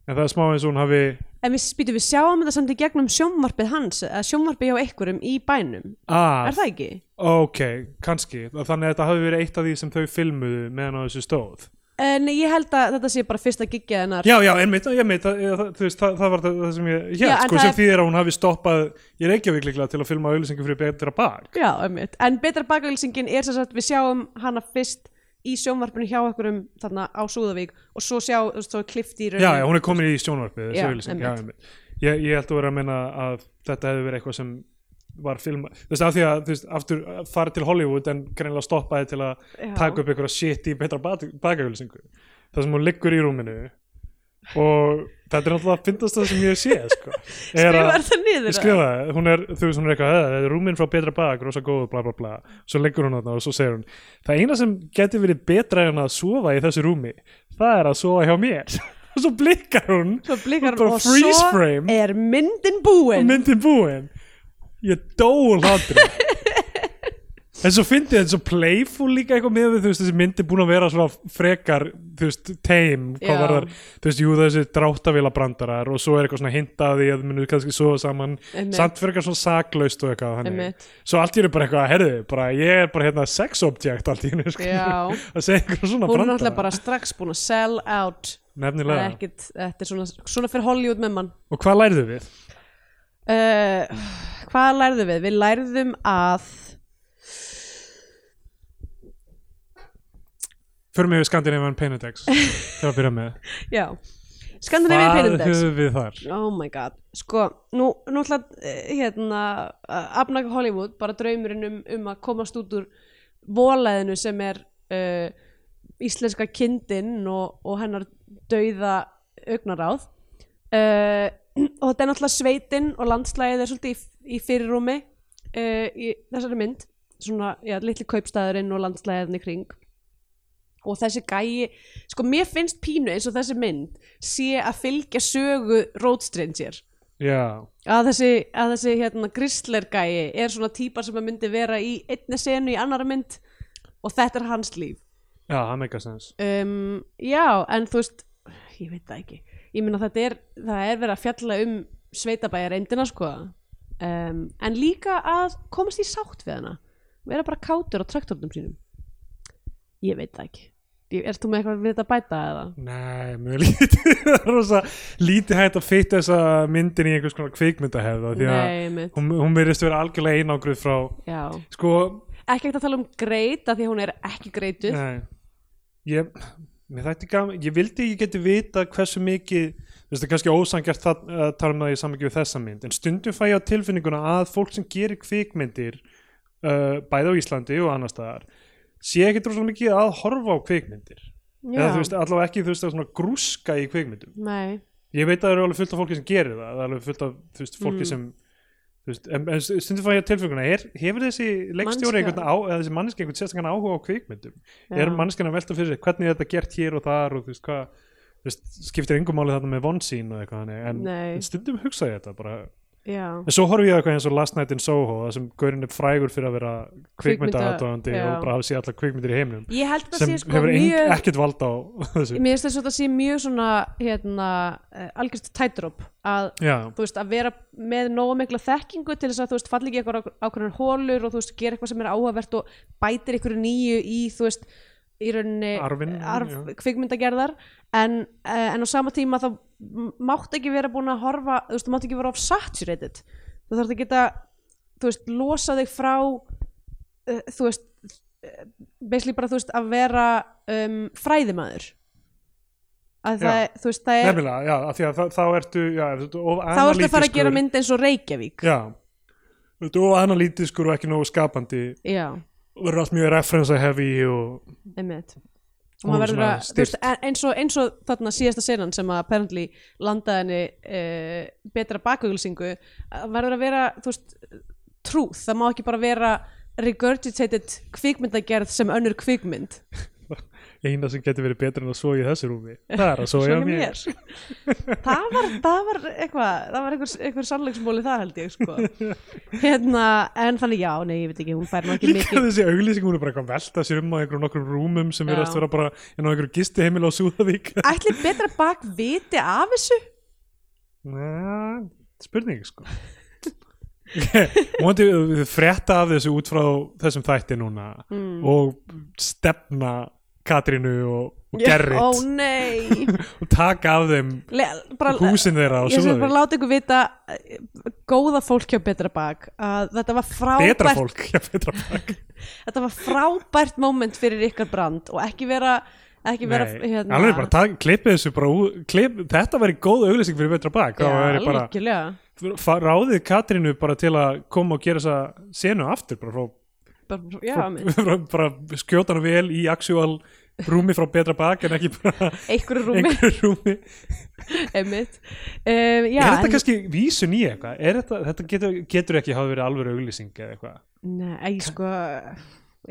en það er smá eins og hún hafi en við spýtum við sjáum þetta samt í gegnum sjónvarpið hans eða sjónvarpið hjá einhverjum í bænum. Að, er það ekki? ok, kannski. Þannig að þetta hafi verið eitt af því sem þau filmuðu meðan á þessu stóð. En ég held að þetta sé bara fyrsta giggið hennar. Já, já, einmitt, einmitt. Það, það, það, það var það, sem ég Já, hér, en sko, sem er- þýðir að hún hafi stoppað í Reykjavík líklega til að filma auglýsingu fyrir betra bak. Já, einmitt. En betra bakauðlýsingin er sem sagt við sjáum hana fyrst í sjónvarpinu hjá einhverjum þarna á Súðavík og svo sjá, þú veist, svo klifti í já, já, hún er komin í sjónvarpið einmitt. einmitt. Ég, ég held að vera að menna að þetta hefði verið eitthvað sem var filma, þú veist, af því að þú veist, aftur farið til Hollywood en greinlega stoppaði til að Já. taka upp einhverja shit í betra bakauglýsingu það sem hún liggur í rúminu og þetta er náttúrulega að fyndast það sem ég sé sko. að- Skrifar það niður? ég skrifa það, hún er, þú veist, hún er eitthvað "Eh, þetta er rúmin frá betra bak, rosa góð, bla bla bla svo leggur hún þarna og svo segir hún það eina sem geti verið betra en að sofa í þessu rúmi, það er að sofa hjá mér og svo blikkar hún Svo blikar bara og svo frame. er myndin og búin myndin búin ég dó hlátri en svo fyndi þetta svo playful líka eitthvað með við, þú veist, þessi myndi búin að vera svona frekar, þú veist, tame hvað var þar, þú veist, jú þessi dráttavila brandarar og svo er eitthvað svona hintaði að þau munu kannski sofa saman. Samt frekar svona saklaust og eitthvað þannig. Svo allt í henni bara eitthvað, herðu, bara ég er bara hérna sex object allt í henni Já. að segja eitthvað svona Hún er náttúrulega bara strax búin að sell out. Nefnilega, ekkit, þetta er svona, svona fyrir Hollywood með mann. Og hvað lærðu við? uh, Hvað lærðum við? Við lærðum að Förum við Scandinavian Penedex til að byrja með. Já. Skandinavíu Hvað Penindex höfum við þar? Oh my god, sko, nú, nú ætla eh, hérna, Abnaka Hollywood bara draumurinn um, um að komast út úr volæðinu sem er uh, íslenska kindin og, og hennar dauða augnaráð. Uh, og þetta er náttúrulega sveitin og landslægið er svolítið í, í fyrirrúmi uh, í þessari mynd. Svona, já, litli kaupstæðurinn og landslægiðin í kring og þessi gæi, sko mér finnst pínu eins og þessi mynd sé að fylgja sögu Road Stranger Já, að þessi, að þessi hérna Grisler gæi er svona típa sem að myndi vera í einni senu í annara mynd og þetta er hans líf. Já, það meika sens um, já, en þú veist ég veit það ekki, ég meina þetta er það er verið að fjalla um sveitabæjar eindina sko. Um, en líka að komast í sátt við hana. Vera bara kátur á traktornum sínum. Ég veit það ekki Ert þú með eitthvað við þetta að bæta eða? Nei, mjög lítið. Rosa lítið hægt að fitta þessa myndin í einhvers konar kvikmyndahefða því að Nei, hún, hún verðist vera algjörlega einangruð frá já. sko, Ekki ekkert að tala um greit af því að hún er ekki greituð. Nei. Ég, mér þætti gaman, ég vildi ég geti vita hversu mikið þú veist það er kannski ósangjart það, að tala um það í samvikið við þessa mynd en stundum fæ ég á tilfinninguna að fólk sem gerir kvikmyndir uh, bæði á Íslandi og annar staðar sé ekki droslega mikið að horfa á kvikmyndir eða þú veist, allavega ekki þú veist, að svona grúska í kvikmyndum Nei, ég veit að það eru alveg fullt af fólki sem gerir það það er alveg fullt af þú veist, fólki Mm. sem þú veist, en, en stundum fæ ég tilfenguna er, hefur þessi leikstjóri Manneskja. einhvern á, eða þessi manneski einhvern sérstakann áhuga á kvikmyndum Já. er manneskjan að velta fyrir sig hvernig er þetta gert hér og þar og þú veist hvað þú veist, skiptir engum máli þarna með vonsín og eitthvað þannig en, Nei. en stundum hugsa ég þetta bara já. En svo horfi ég eitthvað eins og Last Night in Soho sem Gaurin er frægur fyrir að vera kvikmyndaðatóðandi já. og bara hafa séð allar kvikmyndir í það sem sko hefur mjög ekkert vald á þessu. Mér finnst þess að það sé mjög svona hérna, uh, algjörst tætróp að veist, að vera með nógu mikla þekkingu til þess að þú veist, falli ekki eitthvað ákveðin hólur og þú veist, gera eitthvað sem er áhugavert og bætir eitthvað nýju í, þú veist, í rauninni arf, kvikmyndagerðar. En, uh, en á sama tíma þá mátt ekki vera búin að horfa þú veist, þú mátt ekki vera of saturated. Þú þarf að geta, þú veist, losa þig frá uh, þú veist uh, basically bara, þú veist, að vera um, fræðimæður að Já. það, er- þú veist, það er nefnilega, já, af því að þá, ertu já, þá ertu að fara að gera mynd eins og Reykjavík. Já, þú ertu of analítiskur og ekki nógu skapandi já, og verður allt mjög referensa heavy og einmitt og maður verður að, veist, eins og, eins og þarna síðasta senan sem að apparently landaði henni uh, betra bakugulsingu verður að vera, þú veist trúð, það má ekki bara vera regurgitated kvikmyndagerð sem önnur kvikmynd eina sem getur verið betur en að svo í þessu rúmi. Það er að svo hjá hjá mér. það var, það var eitthvað það var einhver, einhver sannleiksmóli þar held ég sko. hérna, en þannig já, nei, ég veit ekki hún fær nú ekki líka mikið þessi auglýsing hún er bara eitthvað að velta sér um á einhverjum nokkrum rúmum sem verðast vera bara inn á einhverju gisti heimil á Súðavík. Ætli betra bak viti af þessu? Næ, spurning sko. Móndi frétta af þessu út frá þessum þætti núna mm. og stefna Katrínu og, Gerrit. ó nei. Og taka af þeim Le, bara, húsin þeirra ég sem bara láta ykkur vita góða fólk hjá betra bak að þetta var frábært betra fólk, já betra fólk þetta var frábært moment fyrir ykkar brand og ekki vera ekki vera Nei, hérna, alveg bara tak, klippið þessu bara klipp, þetta væri góð auglýsing fyrir betra bak. Fa- ráðið Katrínu bara til að koma og gera þessa senu aftur bara, frá, bara, já, frá, bara skjóta hana vel í actual rúmi frá betra bak en ekki bara einhverju rúmi. einhverju rúmi. Einmitt. Um, já, er þetta en, kannski vísun í eitthvað? Þetta, þetta getur, getur ekki hafa verið alveg auglýsing eða eitthvað? Nei, sko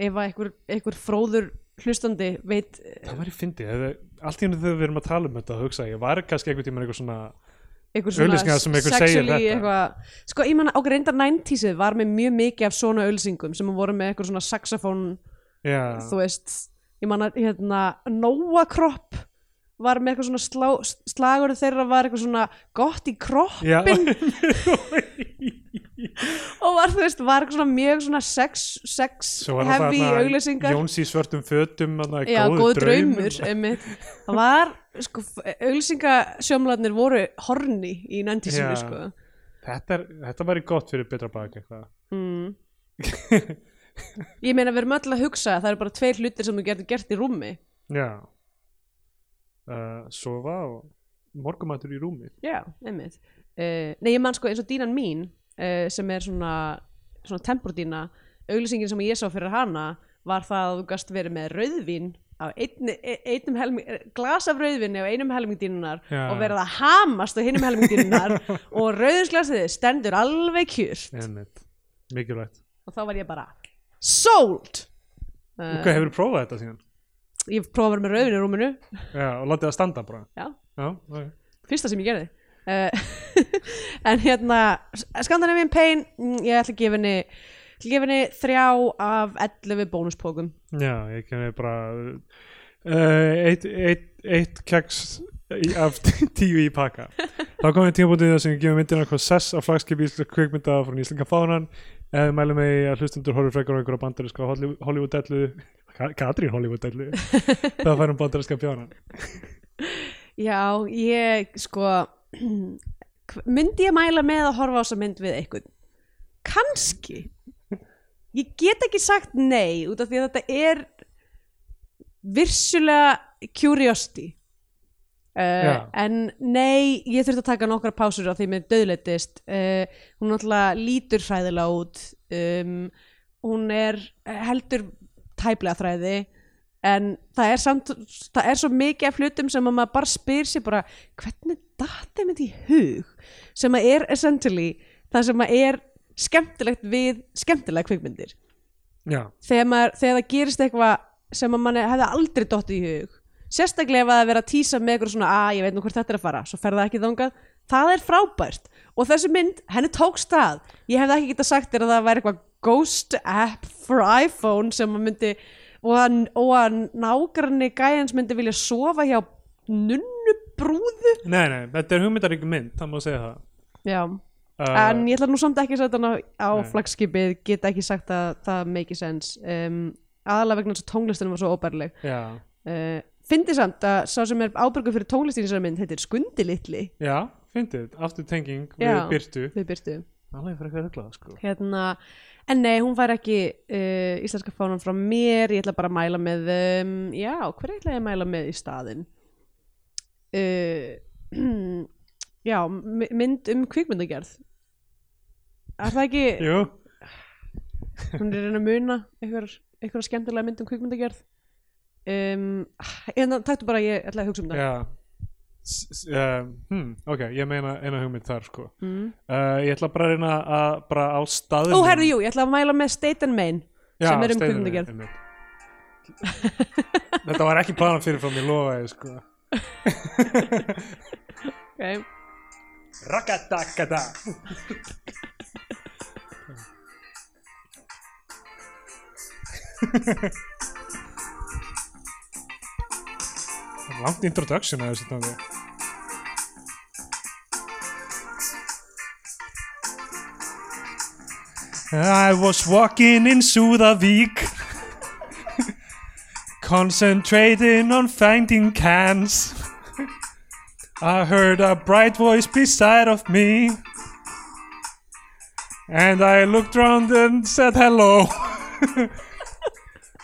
ef einhver, einhver fróður hlustandi veit það væri fyndið, eða- allt í henni þegar við erum að tala um þetta hugsa ég, var kannski einhvern tímann eitthvað svona einhver segir sexually þetta. eitthvað, sko ég manna okkur reyndar 90sið var með mjög mikið af svona auglýsingum sem voru með eitthvað svona saxofón já, þú veist, ég manna hérna Nóa kropp var með eitthvað svona slá, slagur þeirra var eitthvað svona gott í kroppin og var þú veist, var eitthvað svona mjög svona sex, sex heavy auglýsingar. Jóns í svörtum fötum góð draumur. Það var, sko, auglýsingasjómlarnir voru horni í næntísinu, sko. þetta, þetta væri gott fyrir betra bak eitthvað Mm. Ég meina, við erum öll að hugsa að það eru bara tveir hlutir sem þú getur gert í rúmi. já uh, sofa og morgumatur í rúmi Já, einmitt. Uh, nei, ég man sko eins og dínan mín, uh, sem er svona, svona tempurdína, auglýsingin sem ég sá fyrir hana var það að þú gast verið með rauðvín á einni, e- einum helming, glas af rauðvinni á einum helmingdínunar Já. og verið að hamast á hinum helmingdínunar og rauðinsglasið stendur alveg Einmitt. mikilvægt og þá var ég bara sold og hvað hefur prófað þetta síðan? ég prófaði með rauðvin í rúminu já, og látið það standa bara já, já, okay. fyrsta sem ég gerði uh, en hérna Scandinavian Pain, mm, ég ætla að gefa henni henni þrjá af 11 bónuspókum já, ég kemur bara eitt, eitt, eitt keks af tíu í pakka. Þá komum við tímabútið þar sem við gefum myndina hvað sess af flagskipi íslenska kvikmynda frá nýslinga fánan. Eða við mælum með að hlustundur horfir frekar á einhverja bandariska Hollywood-dellu. Katrín Hollywood-dellu. Það færum bandariska pjánan já, ég sko myndi ég mæla með að horfa á þessa mynd við einhvern? Kannski. Ég get ekki sagt nei út af því að þetta er vissulega curiosity. Uh, en nei, ég þurfti að taka nokkra pásur á því með döðleitist uh, hún náttúrulega lítur hræðilega út. Um, hún er heldur tæplega þræði. En það er samt það er svo mikið af hlutum sem að maður bara spyr sér bara hvernig datt þeim þetta í hug? sem að er essentially það sem að er skemmtilegt við skemmtilega kvikmyndir. Já, þegar, maður, þegar það gerist eitthvað sem að manni hefði aldrei dottið í hug. Sérstaklega ef að er að tísa með eitthvað svona að ég veit nú hvert þetta er að fara, svo fer það ekki þangað. Það er frábært. Og þessi mynd, henni tók stað. Ég hefði ekki getað sagt þér að það væri eitthvað ghost app for iPhone sem að myndi og að, og að nágranni gæjans myndi vilja sofa hjá nunnubrúðu nei, nei, þetta er hugmyndarík mynd það má segja það. Já, uh, en ég ætla nú samt ekki að setja hana á flagskipið, get ekki sagt að það make sense. Um, aðalega vegna þess að tónlistunum var svo óbærleg já, uh, fyndi samt að sá sem er ábyrgur fyrir þessari mynd heitir Skundi litli. Já, fyndið. Aftur tenging við Já. Byrtu við byrtu eitthvað ruglað sko. Hérna, en nei, hún fær ekki uh, íslenska fánan frá mér. Ég ætla bara að mæla með um, já, hver ætla ég að mæla með í staðinn? Uh, já, my- mynd um kvikmyndagerð. Er það ekki jú, hún er reyna að muna einhver, einhver skemmtilega mynd um kvikmyndagerð. Um, en það taktu bara ég ætla að hugsa um það já. S- uh, hmm, ok, ég meina eina hugmynd þar sko. Mm. uh, ég ætla bara að reyna að bara á staðnum. Ó, herðu, jú, ég ætla að mæla með State and Main sem er um kvikmyndagerð. Þetta var ekki planað fyrir frá mér lofaði sko. Ok, Rakadakada Er langt introduction að þessu tónli I was walking in Súðavík Concentrating on finding cans. I heard a bright voice beside of me And I looked round and said hello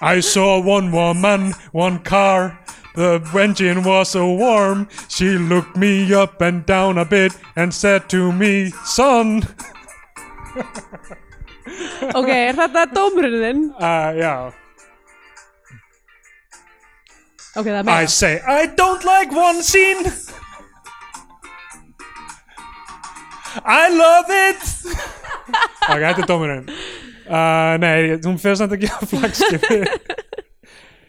I saw one woman, one car The engine was so warm She looked me up and down a bit And said to me, son ok, er þetta dómurinn þinn? uh, Já ok, það er I meira say, I don't like one scene. I love it. ok, þetta er dómurinn. Uh, nei, hún fyrir samt ekki að flagskipi.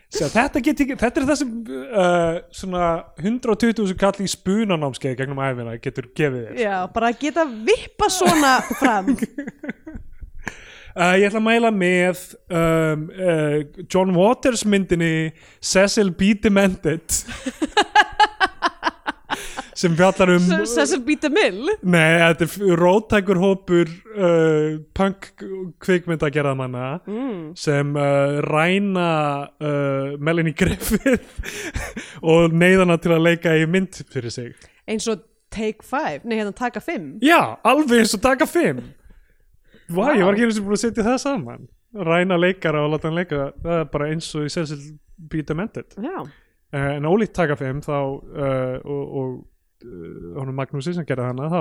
Sjá, þetta, get þetta er það sem uh, svona 120.000 kall í spunanámskeið gegnum æfina getur gefið þér. já, bara að geta vippa svona fram Uh, ég ætla að mæla með um, uh, John Waters myndinni Cecil B. Demented sem fjallar um Cecil B. DeMille Nei, þetta er róttækur hópur uh, punk kvikmyndagerðamanna mm. sem uh, ræna uh, Melanie Griffith og neyðana til að leika í mynd fyrir sig. eins og Take 5, nei hérna taka 5 Já, alveg eins og taka fimm. Vá, ég Vá. var ekki eins og búin að setja það saman. Ræna leikara og láta hann leika, það er bara eins og í Cecil B. Demented. já, Uh, en ólíkt taka fimm þá uh, og, og honum Magnúsi sem gerði hana þá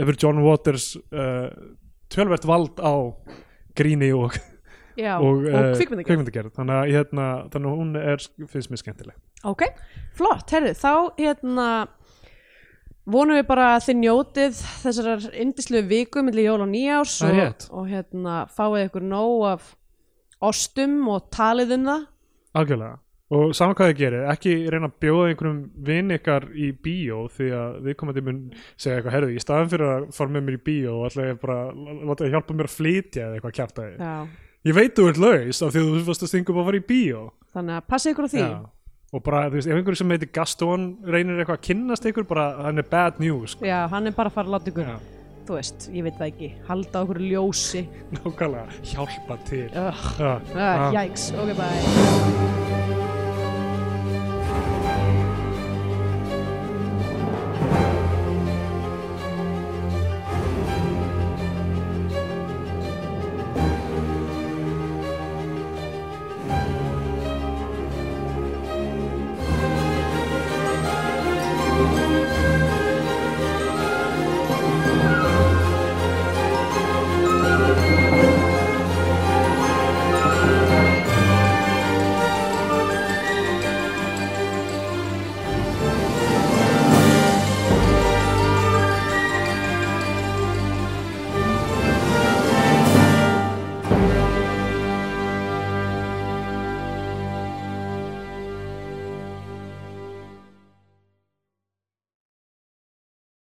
hefur John Waters uh, tölvert vald á gríni og, já, og, og, uh, kvikmyndagerð. Þannig, að, hérna, þannig að hún er, finnst mér skemmtileg. Ok, flott, herri, þá hérna vonum við bara að þið njótið þessar indislegu viku millir jól og nýjárs og, og hérna fáið ykkur nóg af ostum og talið um það. Algjörlega og saman hvað þið gerir, ekki reyna að bjóða einhverjum vinn ykkar í bíó því að við komandi mun segja eitthvað herði, í staðan fyrir að fara með mér í bíó og ætla ég bara láta þið hjálpa mér að flytja eða eitthvað kjæft að já, ég veit þú ert laus af því að þú varst að stinga upp að fara í bíó. Þannig að passið ykkur á því. Já. og bara, þú veist, ef einhverju sem heitir Gaston reynir eitthvað að kynnast ykkur, bara hann er bad news sko. já, hann er bara að fara að láta ykkur. Já, þú veist, ég veit það ekki, halda okkur ljósi. Nákvæmlega, hjálpa til. Já, uh, já. jæks, ok bye